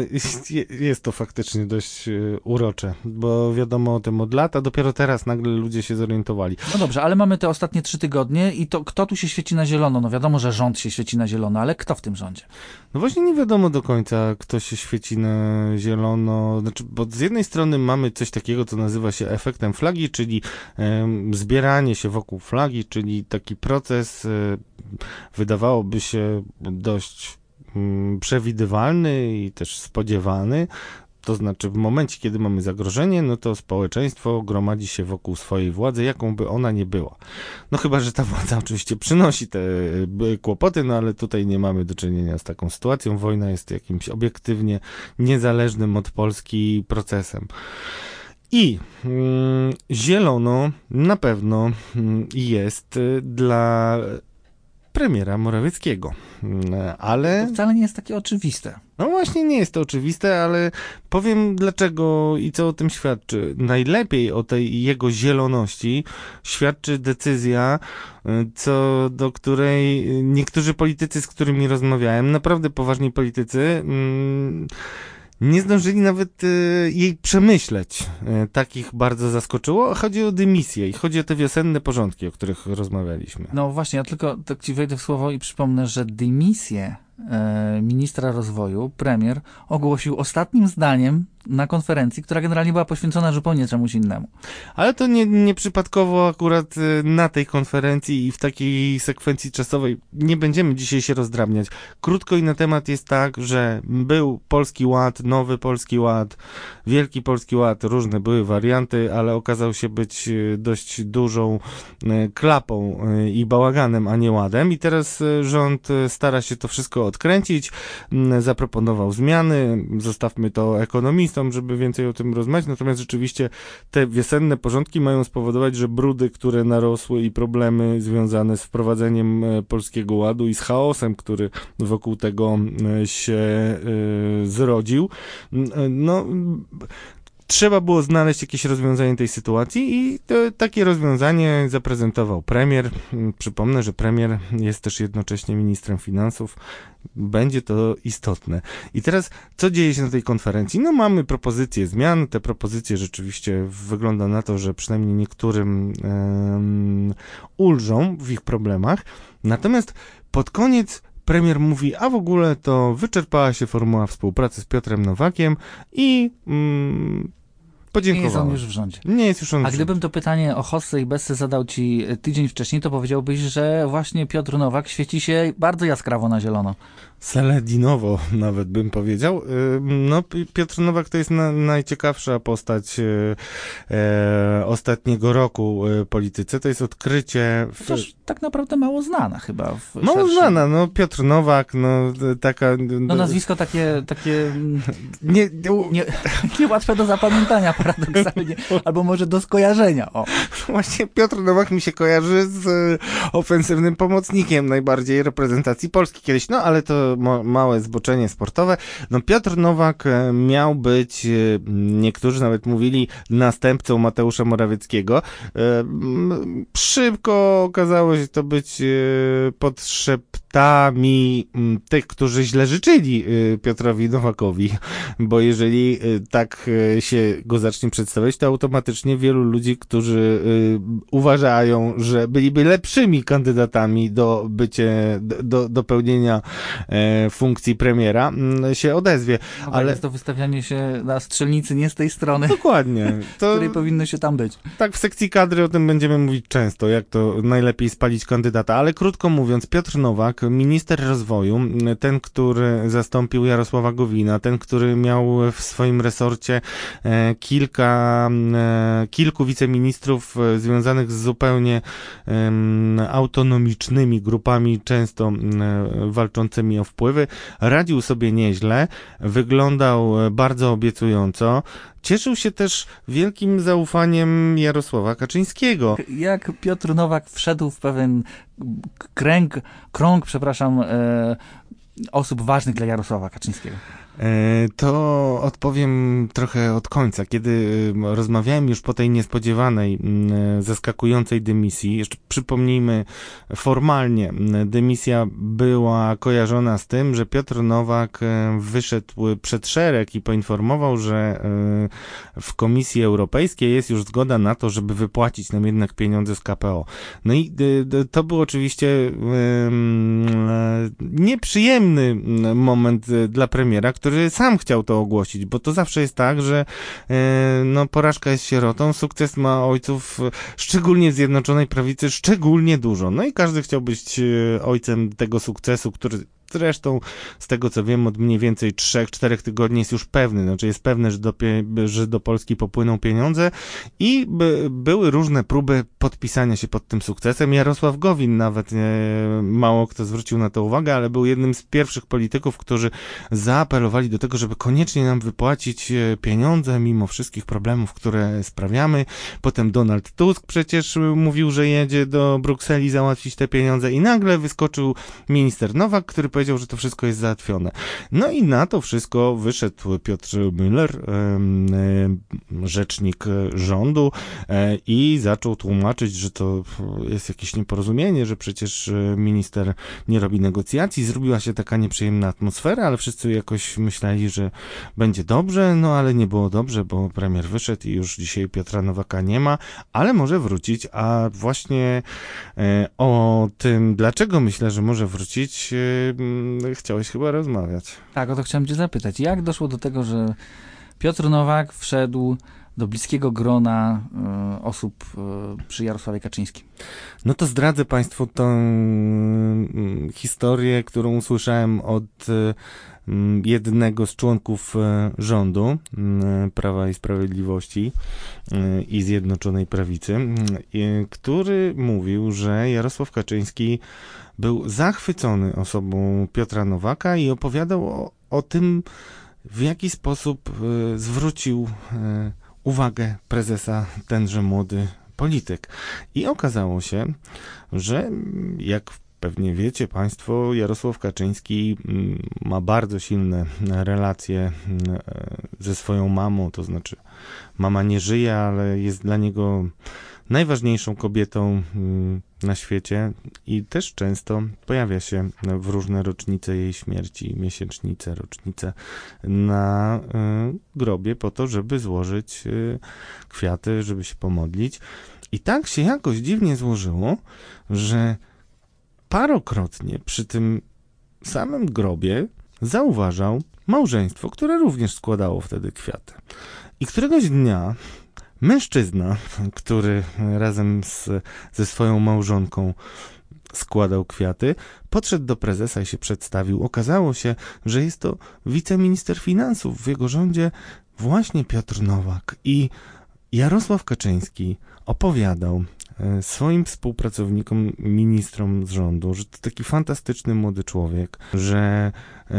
jest, to faktycznie dość e, urocze, bo wiadomo o tym od lat, a dopiero teraz nagle ludzie się zorientowali. No dobrze, ale mamy te ostatnie trzy tygodnie i to kto tu się świeci na zielono? No wiadomo, że rząd się świeci na zielono, ale kto w tym rządzie? No właśnie nie wiadomo do końca, kto się świeci na zielono. Znaczy, bo z jednej strony mamy coś takiego, co nazywa się efektem flagi, czyli zbieranie się wokół flagi, czyli taki proces, e, wydawałoby się dość przewidywalny i też spodziewany. To znaczy, w momencie, kiedy mamy zagrożenie, no to społeczeństwo gromadzi się wokół swojej władzy, jaką by ona nie była. No chyba, że ta władza *laughs* oczywiście przynosi te y, kłopoty, no ale tutaj nie mamy do czynienia z taką sytuacją. Wojna jest jakimś obiektywnie niezależnym od Polski procesem. I mm, zielono na pewno mm, jest y, dla premiera Morawieckiego. Mm, Ale To wcale nie jest takie oczywiste. no właśnie nie jest to oczywiste, ale powiem dlaczego i co o tym świadczy. Najlepiej o tej jego zieloności świadczy decyzja, y, co do której niektórzy politycy, z którymi rozmawiałem, naprawdę poważni politycy, mm, nie zdążyli nawet y, jej przemyśleć. Y, Takich bardzo zaskoczyło. Chodzi o dymisję i chodzi o te wiosenne porządki, o których rozmawialiśmy. No właśnie, ja tylko tak ci wejdę w słowo i przypomnę, że dymisję e, ministra rozwoju, premier, ogłosił ostatnim zdaniem na konferencji, która generalnie była poświęcona zupełnie czemuś innemu. Ale to nie, nieprzypadkowo akurat y, na tej konferencji i w takiej sekwencji czasowej nie będziemy dzisiaj się rozdrabniać. Krótko i na temat jest tak, że był Polski Ład, nowy Polski Ład, Wielki Polski Ład, różne były warianty, ale okazał się być y, dość dużą y, klapą i bałaganem, a nie ładem. I teraz rząd stara się to wszystko odkręcić, zaproponował zmiany, zostawmy to ekonomistom, żeby więcej o tym rozmawiać, natomiast rzeczywiście te wiosenne porządki mają spowodować, że brudy, które narosły i problemy związane z wprowadzeniem e, Polskiego Ładu i z chaosem, który wokół tego e, się e, zrodził, no trzeba było znaleźć jakieś rozwiązanie tej sytuacji i to, takie rozwiązanie zaprezentował premier. M, Przypomnę, że premier jest też jednocześnie ministrem finansów. Będzie to istotne. I teraz, co dzieje się na tej konferencji? No mamy propozycje zmian. Te propozycje rzeczywiście wygląda na to, że przynajmniej niektórym em, ulżą w ich problemach. Natomiast pod koniec premier mówi, a w ogóle to wyczerpała się formuła współpracy z Piotrem Nowakiem i mm, podziękowałem. Nie jest on już w rządzie. Nie jest już on A gdybym to pytanie o Hossę i Bessę zadał ci e, tydzień wcześniej, to powiedziałbyś, że właśnie Piotr Nowak świeci się bardzo jaskrawo na zielono. Seledinowo *laughs* nawet bym powiedział. Y, No, Pi- Piotr Nowak to jest na, najciekawsza postać y, e, ostatniego roku polityce. To jest odkrycie. W, Chociaż tak naprawdę mało znana chyba. W mało szerszym- znana, no Piotr Nowak, no taka... No nazwisko takie, takie mm, *laughs* Nie, nie, *laughs* niełatwe do zapamiętania paradoksalnie, albo może do skojarzenia. O. *laughs* Właśnie Piotr Nowak mi się kojarzy z e, ofensywnym pomocnikiem najbardziej reprezentacji Polski kiedyś, no ale to małe zboczenie sportowe. No Piotr Nowak e, miał być, e, niektórzy nawet mówili, następcą Mateusza Morawieckiego. Szybko okazało się to być pod szeptami tych, którzy źle życzyli Piotrowi Nowakowi, bo jeżeli tak się go zacznie przedstawiać, to automatycznie wielu ludzi, którzy y, uważają, że byliby lepszymi kandydatami do bycie, do, do, pełnienia e, funkcji premiera, mm, się odezwie. No Ale- Ale jest to wystawianie się na strzelnicy nie z tej strony, Dokładnie. *laughs* To której powinno się tam być. tak w sekcji kadry o tym będziemy mówić często, jak to najlepiej spalić kandydata, ale krótko mówiąc, Piotr Nowak, minister rozwoju, ten, który zastąpił Jarosława Gowina, ten, który miał w swoim resorcie e, kilka, e, kilku wiceministrów e, związanych z zupełnie autonomicznymi grupami, często m, e, walczącymi o wpływy, radził sobie nieźle, wyglądał bardzo obiecująco, cieszył się też wielkim zaufaniem Jarosława Kaczyńskiego. Jak Piotr Nowak wszedł w pewien kręg, krąg, przepraszam, e, osób ważnych dla Jarosława Kaczyńskiego. E, To odpowiem trochę od końca. Kiedy em, rozmawiałem już po tej niespodziewanej, zaskakującej dymisji, jeszcze przypomnijmy formalnie, dymisja była kojarzona z tym, że Piotr Nowak e, wyszedł przed szereg i poinformował, że e, w Komisji Europejskiej jest już zgoda na to, żeby wypłacić nam jednak pieniądze z KPO. No i to był oczywiście nieprzyjemny moment dla premiera, który sam chciał to ogłosić, bo to zawsze jest tak, że e, no, porażka jest sierotą, sukces ma ojców, e, szczególnie Zjednoczonej Prawicy, szczególnie dużo. No i każdy chciał być e, ojcem tego sukcesu, który Zresztą, z tego co wiem, od mniej więcej 3-4 tygodni jest już pewny, znaczy jest pewne, że do, że do Polski popłyną pieniądze i by, były różne próby podpisania się pod tym sukcesem. Jarosław Gowin nawet, e, mało kto zwrócił na to uwagę, ale był jednym z pierwszych polityków, którzy zaapelowali do tego, żeby koniecznie nam wypłacić e, pieniądze, mimo wszystkich problemów, które sprawiamy. Potem Donald Tusk przecież e, mówił, że jedzie do Brukseli załatwić te pieniądze i nagle wyskoczył minister Nowak, który powiedział, że to wszystko jest załatwione. No i na to wszystko wyszedł Piotr Müller, rzecznik rządu e, i zaczął tłumaczyć, że to jest jakieś nieporozumienie, że przecież e, minister nie robi negocjacji. Zrobiła się taka nieprzyjemna atmosfera, ale wszyscy jakoś myśleli, że będzie dobrze, no ale nie było dobrze, bo premier wyszedł i już dzisiaj Piotra Nowaka nie ma, ale może wrócić, a właśnie e, o tym, dlaczego myślę, że może wrócić, chciałeś chyba rozmawiać. Tak, o to chciałem cię zapytać. Jak doszło do tego, że Piotr Nowak wszedł do bliskiego grona e, osób e, przy Jarosławie Kaczyńskim? No to zdradzę Państwu tą mm, historię, którą usłyszałem od e, mm, jednego z członków rządu mm, Prawa i Sprawiedliwości i Zjednoczonej Prawicy, mm, który mówił, że Jarosław Kaczyński był zachwycony osobą Piotra Nowaka i opowiadał o, o tym, w jaki sposób e, zwrócił e, uwagę prezesa tenże młody polityk. I okazało się, że jak pewnie wiecie Państwo, Jarosław Kaczyński ma bardzo silne relacje e, ze swoją mamą, to znaczy mama nie żyje, ale jest dla niego najważniejszą kobietą mm, na świecie i też często pojawia się w różne rocznice jej śmierci, miesięcznice, rocznice na y, grobie po to, żeby złożyć y, kwiaty, żeby się pomodlić. I tak się jakoś dziwnie złożyło, że parokrotnie przy tym samym grobie zauważał małżeństwo, które również składało wtedy kwiaty. I któregoś dnia mężczyzna, który razem z, ze swoją małżonką składał kwiaty, podszedł do prezesa i się przedstawił. Okazało się, że jest to wiceminister finansów w jego rządzie właśnie Piotr Nowak. I Jarosław Kaczyński opowiadał swoim współpracownikom, ministrom z rządu, że to taki fantastyczny młody człowiek, że e,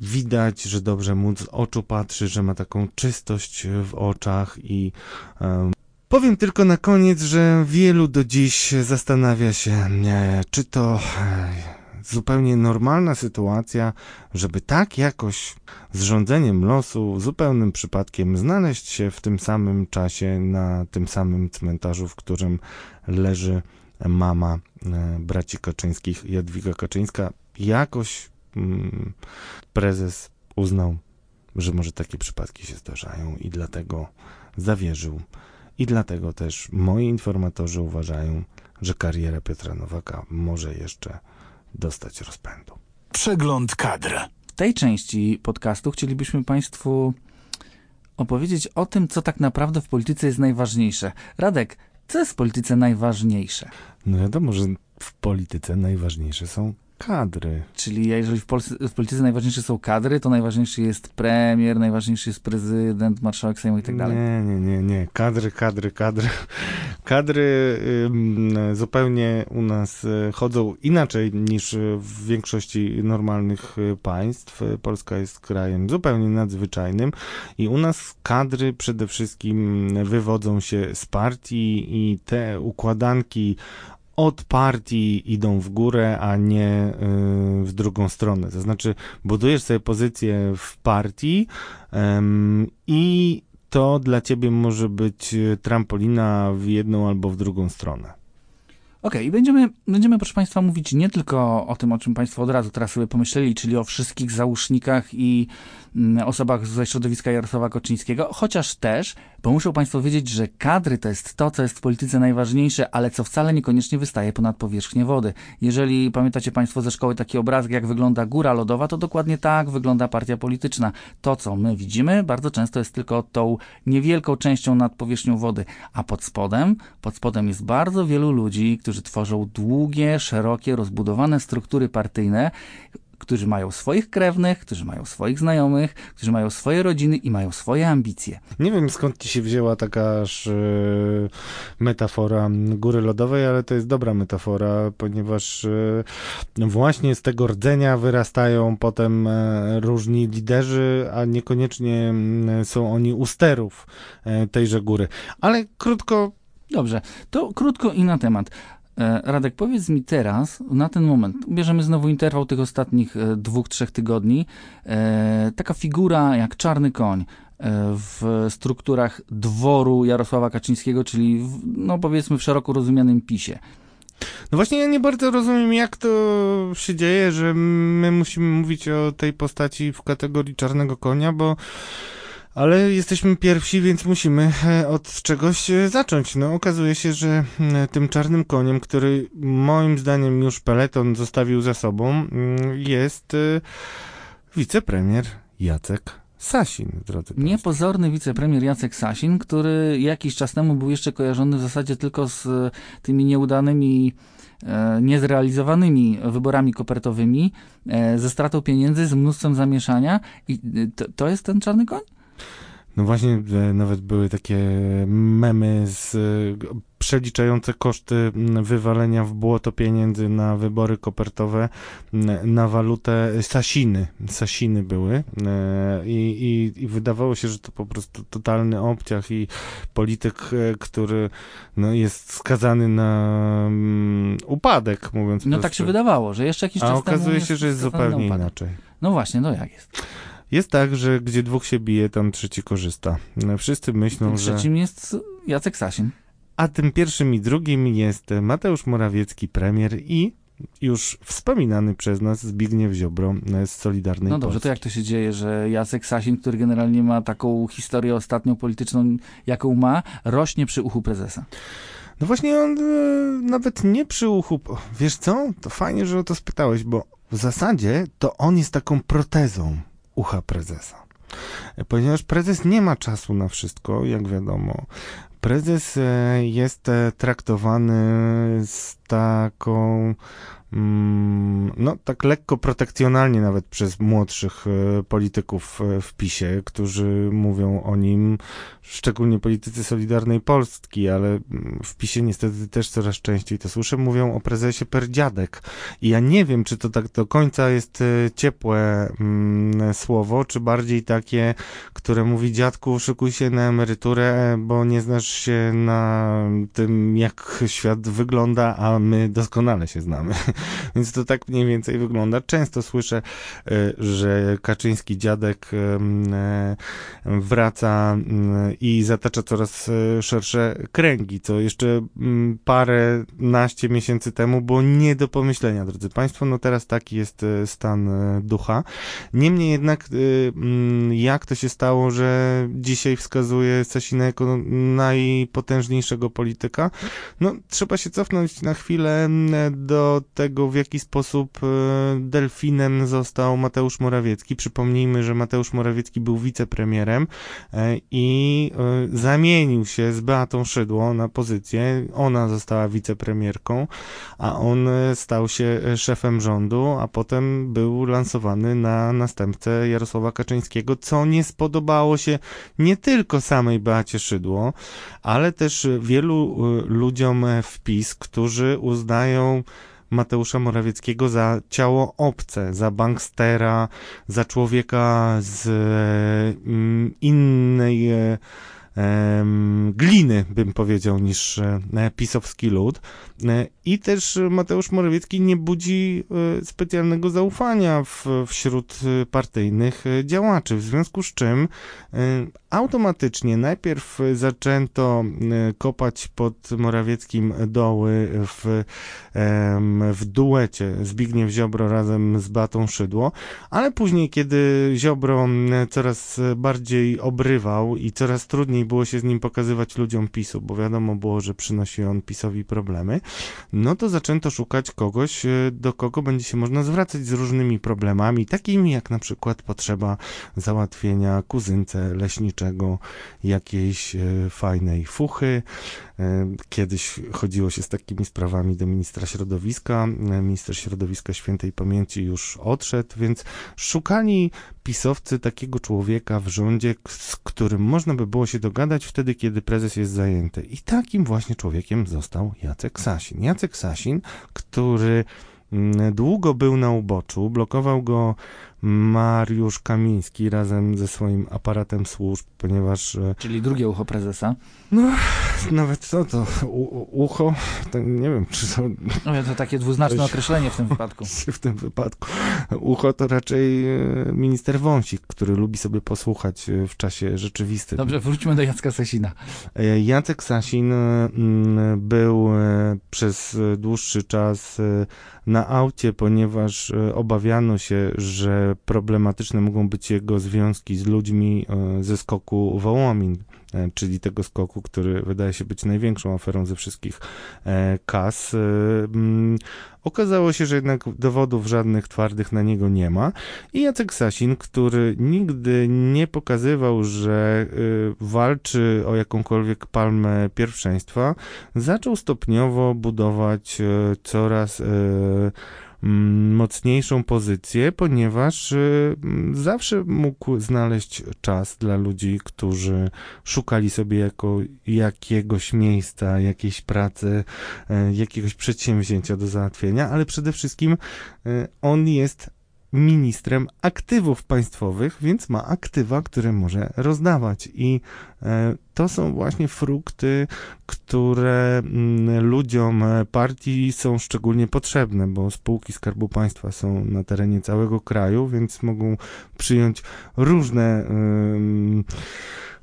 widać, że dobrze mu z oczu patrzy, że ma taką czystość w oczach i e, Powiem tylko na koniec, że wielu do dziś zastanawia się, czy to zupełnie normalna sytuacja, żeby tak jakoś z rządzeniem losu, zupełnym przypadkiem znaleźć się w tym samym czasie na tym samym cmentarzu, w którym leży mama e, braci Kaczyńskich, Jadwiga Kaczyńska. Jakoś mm, prezes uznał, że może takie przypadki się zdarzają i dlatego zawierzył. I dlatego też moi informatorzy uważają, że kariera Piotra Nowaka może jeszcze dostać rozpędu. Przegląd kadr. W tej części podcastu chcielibyśmy Państwu opowiedzieć o tym, co tak naprawdę w polityce jest najważniejsze. Radek, co jest w polityce najważniejsze? No wiadomo, że w polityce najważniejsze są kadry. Czyli jeżeli w, Polsce, w polityce najważniejsze są kadry, to najważniejszy jest premier, najważniejszy jest prezydent, marszałek Sejmu i tak dalej. Nie, nie, nie, nie. Kadry, kadry, kadry. Kadry zupełnie u nas y, chodzą inaczej niż w większości normalnych y, państw. Polska jest krajem zupełnie nadzwyczajnym i u nas kadry przede wszystkim wywodzą się z partii i te układanki od partii idą w górę, a nie y, w drugą stronę. To znaczy, budujesz sobie pozycję w partii i to dla ciebie może być trampolina w jedną albo w drugą stronę. Okej, okay, będziemy, będziemy, proszę Państwa, mówić nie tylko o tym, o czym Państwo od razu teraz sobie pomyśleli, czyli o wszystkich załóżnikach i mm, osobach ze środowiska Jarosława Koczyńskiego, chociaż też, bo muszą Państwo wiedzieć, że kadry to jest to, co jest w polityce najważniejsze, ale co wcale niekoniecznie wystaje ponad powierzchnię wody. Jeżeli pamiętacie Państwo ze szkoły taki obrazek, jak wygląda góra lodowa, to dokładnie tak wygląda partia polityczna. To, co my widzimy, bardzo często jest tylko tą niewielką częścią nad powierzchnią wody, a pod spodem, pod spodem jest bardzo wielu ludzi, którzy tworzą długie, szerokie, rozbudowane struktury partyjne, którzy mają swoich krewnych, którzy mają swoich znajomych, którzy mają swoje rodziny i mają swoje ambicje. Nie wiem skąd ci się wzięła taka aż yy, metafora góry lodowej, ale to jest dobra metafora, ponieważ yy, właśnie z tego rdzenia wyrastają potem yy, różni liderzy, a niekoniecznie są oni u sterów tejże góry. Ale krótko. Dobrze, to krótko i na temat. E, Radek, powiedz mi teraz, na ten moment, bierzemy znowu interwał tych ostatnich e, dwóch, trzech tygodni, e, taka figura jak czarny koń w strukturach dworu Jarosława Kaczyńskiego, czyli w, no powiedzmy w szeroko rozumianym PiSie. No właśnie ja nie bardzo rozumiem, jak to się dzieje, że my musimy mówić o tej postaci w kategorii czarnego konia, bo ale jesteśmy pierwsi, więc musimy e, od czegoś e, zacząć. No, okazuje się, że tym czarnym koniem, który moim zdaniem już peleton zostawił za sobą, mm, jest e, wicepremier Jacek Sasin, drodzy Państwo. Niepozorny wicepremier Jacek Sasin, który jakiś czas temu był jeszcze kojarzony w zasadzie tylko z tymi nieudanymi niezrealizowanymi wyborami kopertowymi, ze stratą pieniędzy, z mnóstwem zamieszania i to, to jest ten czarny koń? No właśnie, nawet były takie memy z, przeliczające koszty wywalenia w błoto pieniędzy na wybory kopertowe na walutę Sasiny. Sasiny były e, i, i, i wydawało się, że to po prostu totalny obciach i polityk, e, który no, jest skazany na upadek, mówiąc No tak się wydawało, że jeszcze jakiś czas A okazuje się, że jest zupełnie inaczej. No właśnie, no jak jest? Jest tak, że gdzie dwóch się bije, tam trzeci korzysta. Wszyscy myślą, że... Trzecim jest Jacek Sasin. A tym pierwszym i drugim jest Mateusz Morawiecki, premier i już wspominany przez nas Zbigniew Ziobro z Solidarnej No dobrze, Polski. to jak to się dzieje, że Jacek Sasin, który generalnie ma taką historię ostatnią polityczną, jaką ma, rośnie przy uchu prezesa? No właśnie on e, nawet nie przy uchu... Wiesz co? To fajnie, że o to spytałeś, bo w zasadzie to on jest taką protezą ucha prezesa. Ponieważ prezes nie ma czasu na wszystko, jak wiadomo. Prezes e, jest e, traktowany z taką no tak lekko protekcjonalnie nawet przez młodszych e, polityków e, w PiSie, którzy mówią o nim, szczególnie politycy Solidarnej Polski, ale mm, w PiSie niestety też coraz częściej to słyszę, mówią o prezesie Perdziadek. I ja nie wiem, czy to tak do końca jest e, ciepłe mm, słowo, czy bardziej takie, które mówi dziadku, szykuj się na emeryturę, bo nie znasz się na tym, jak świat wygląda, a my doskonale się znamy. *laughs* Więc to tak mniej więcej wygląda. Często słyszę, e, że Kaczyński dziadek e, wraca mm, i zatacza coraz szersze kręgi, co jeszcze parę naście miesięcy temu było nie do pomyślenia, drodzy Państwo. No teraz taki jest stan ducha. Niemniej jednak, jak to się stało, że dzisiaj wskazuje Sasina jako najpotężniejszego polityka? No, trzeba się cofnąć na chwilę do tego, w jaki sposób e, delfinem został Mateusz Morawiecki. Przypomnijmy, że Mateusz Morawiecki był wicepremierem e, i e, zamienił się z Beatą Szydło na pozycję. Ona została wicepremierką, a on stał się szefem rządu, a potem był lansowany na następcę Jarosława Kaczyńskiego, co nie spodobało się nie tylko samej Beacie Szydło, ale też wielu ludziom w PiS, którzy uznają Mateusza Morawieckiego za ciało obce, za bankstera, za człowieka z mm, innej e, gliny, bym powiedział, niż e, pisowski lud. E, I też Mateusz Morawiecki nie budzi specjalnego zaufania w, wśród partyjnych działaczy, w związku z czym automatycznie najpierw zaczęto e, kopać pod Morawieckim doły w, w duecie Zbigniew Ziobro razem z Batą Szydło, ale później, kiedy Ziobro coraz bardziej obrywał i coraz trudniej było się z nim pokazywać ludziom PiSu, bo wiadomo było, że przynosi on PiSowi problemy, no to zaczęto szukać kogoś, e, do kogo będzie się można zwracać z różnymi problemami, takimi jak na przykład potrzeba załatwienia kuzynce leśniczej czego jakiejś e, fajnej fuchy. E, kiedyś chodziło się z takimi sprawami do ministra środowiska. Minister środowiska świętej pamięci już odszedł, więc szukali pisowcy takiego człowieka w rządzie, z którym można by było się dogadać wtedy, kiedy prezes jest zajęty. I takim właśnie człowiekiem został Jacek Sasin. Jacek Sasin, który mm, długo był na uboczu, blokował go Mariusz Kamiński razem ze swoim aparatem służb, ponieważ... E, Czyli drugie ucho prezesa? No, nawet co to, u, ucho, to nie wiem, czy to... No, to takie dwuznaczne *laughs* określenie w tym wypadku. *laughs* W tym wypadku. Ucho to raczej e, minister Wąsik, który lubi sobie posłuchać e, w czasie rzeczywistym. Dobrze, wróćmy do Jacka Sasina. Jacek Sasin był przez dłuższy czas na aucie, ponieważ obawiano się, że problematyczne mogą być jego związki z ludźmi e, ze skoku Wołomin, e, czyli tego skoku, który wydaje się być największą aferą ze wszystkich e, kas. Mm, okazało się, że jednak dowodów żadnych twardych na niego nie ma. I Jacek Sasin, który nigdy nie pokazywał, że walczy o jakąkolwiek palmę pierwszeństwa, zaczął stopniowo budować coraz mocniejszą pozycję, ponieważ y, zawsze mógł znaleźć czas dla ludzi, którzy szukali sobie jako jakiegoś miejsca, jakiejś pracy, y, jakiegoś przedsięwzięcia do załatwienia, ale przede wszystkim y, on jest ministrem aktywów państwowych, więc ma aktywa, które może rozdawać. I e, to są właśnie frukty, które mm, ludziom partii są szczególnie potrzebne, bo spółki Skarbu Państwa są na terenie całego kraju, więc mogą przyjąć różne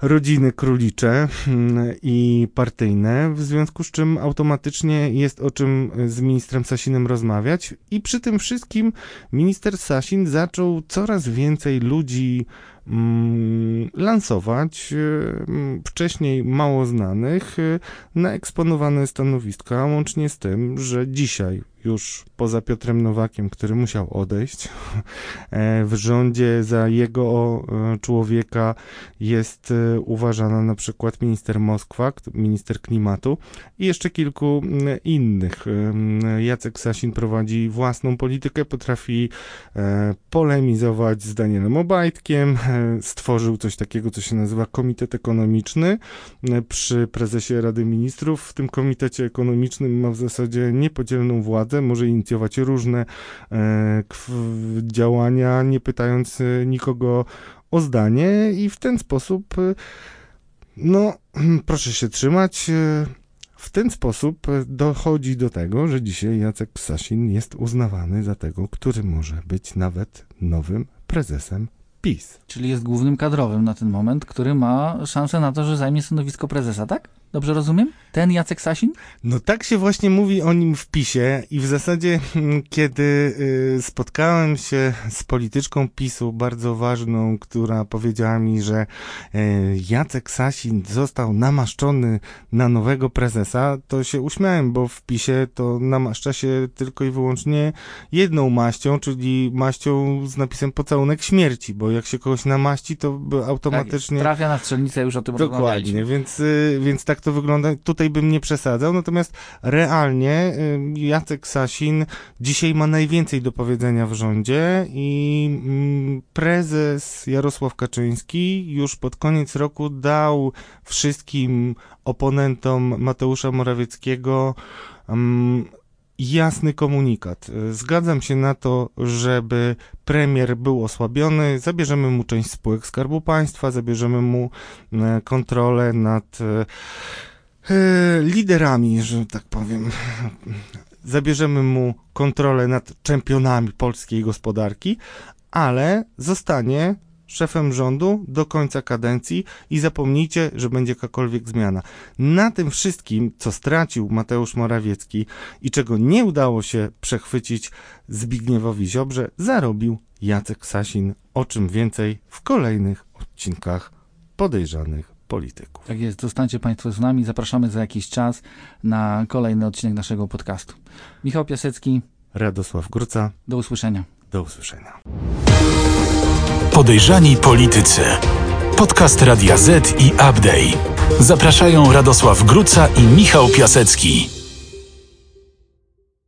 rodziny królicze mm, i partyjne, w związku z czym automatycznie jest o czym z ministrem Sasinem rozmawiać. I przy tym wszystkim minister Sasin zaczął coraz więcej ludzi mm, lansować, mm, wcześniej mało znanych, na eksponowane stanowiska, łącznie z tym, że dzisiaj już poza Piotrem Nowakiem, który musiał odejść. *laughs* E, w rządzie za jego e, człowieka jest e, uważana na przykład minister Moskwa, minister klimatu i jeszcze kilku innych. Jacek Sasin prowadzi własną politykę, potrafi polemizować z Danielem Obajtkiem, stworzył coś takiego, co się nazywa Komitet Ekonomiczny przy prezesie Rady Ministrów. W tym komitecie ekonomicznym ma w zasadzie niepodzielną władzę, może inicjować różne e, działania, nie pytając e, nikogo o zdanie i w ten sposób, e, no, proszę się trzymać. W ten sposób dochodzi do tego, że dzisiaj Jacek Sasin jest uznawany za tego, który może być nawet nowym prezesem PiS. Czyli jest głównym kadrowym na ten moment, który ma szansę na to, że zajmie stanowisko prezesa, tak? Dobrze rozumiem? Ten Jacek Sasin? No tak się właśnie mówi o nim w PiSie i w zasadzie hmm, kiedy y, spotkałem się z polityczką PiSu bardzo ważną, która powiedziała mi, że y, Jacek Sasin został namaszczony na nowego prezesa, to się uśmiałem, bo w PiSie to namaszcza się tylko i wyłącznie jedną maścią, czyli maścią z napisem pocałunek śmierci, bo jak się kogoś namaści, to automatycznie... Tak, trafia na strzelnicę, już o tym Dokładnie, więc, y, więc tak to wygląda. Tutaj bym nie przesadzał, natomiast realnie y, Jacek Sasin dzisiaj ma najwięcej do powiedzenia w rządzie i mm, prezes Jarosław Kaczyński już pod koniec roku dał wszystkim oponentom Mateusza Morawieckiego um, jasny komunikat. Zgadzam się na to, żeby premier był osłabiony, zabierzemy mu część spółek Skarbu Państwa, zabierzemy mu e, kontrolę nad e, e, liderami, że tak powiem. Zabierzemy mu kontrolę nad czempionami polskiej gospodarki, ale zostanie szefem rządu do końca kadencji i zapomnijcie, że będzie jakakolwiek zmiana. Na tym wszystkim, co stracił Mateusz Morawiecki i czego nie udało się przechwycić Zbigniewowi Ziobrze, zarobił Jacek Sasin. O czym więcej w kolejnych odcinkach podejrzanych polityków. Tak jest, zostańcie Państwo z nami. Zapraszamy za jakiś czas na kolejny odcinek naszego podcastu. Michał Piasecki. Radosław Gruca. Do usłyszenia. Do usłyszenia. Podejrzani politycy. Podcast Radia Z i Update. Zapraszają Radosław Gruca i Michał Piasecki.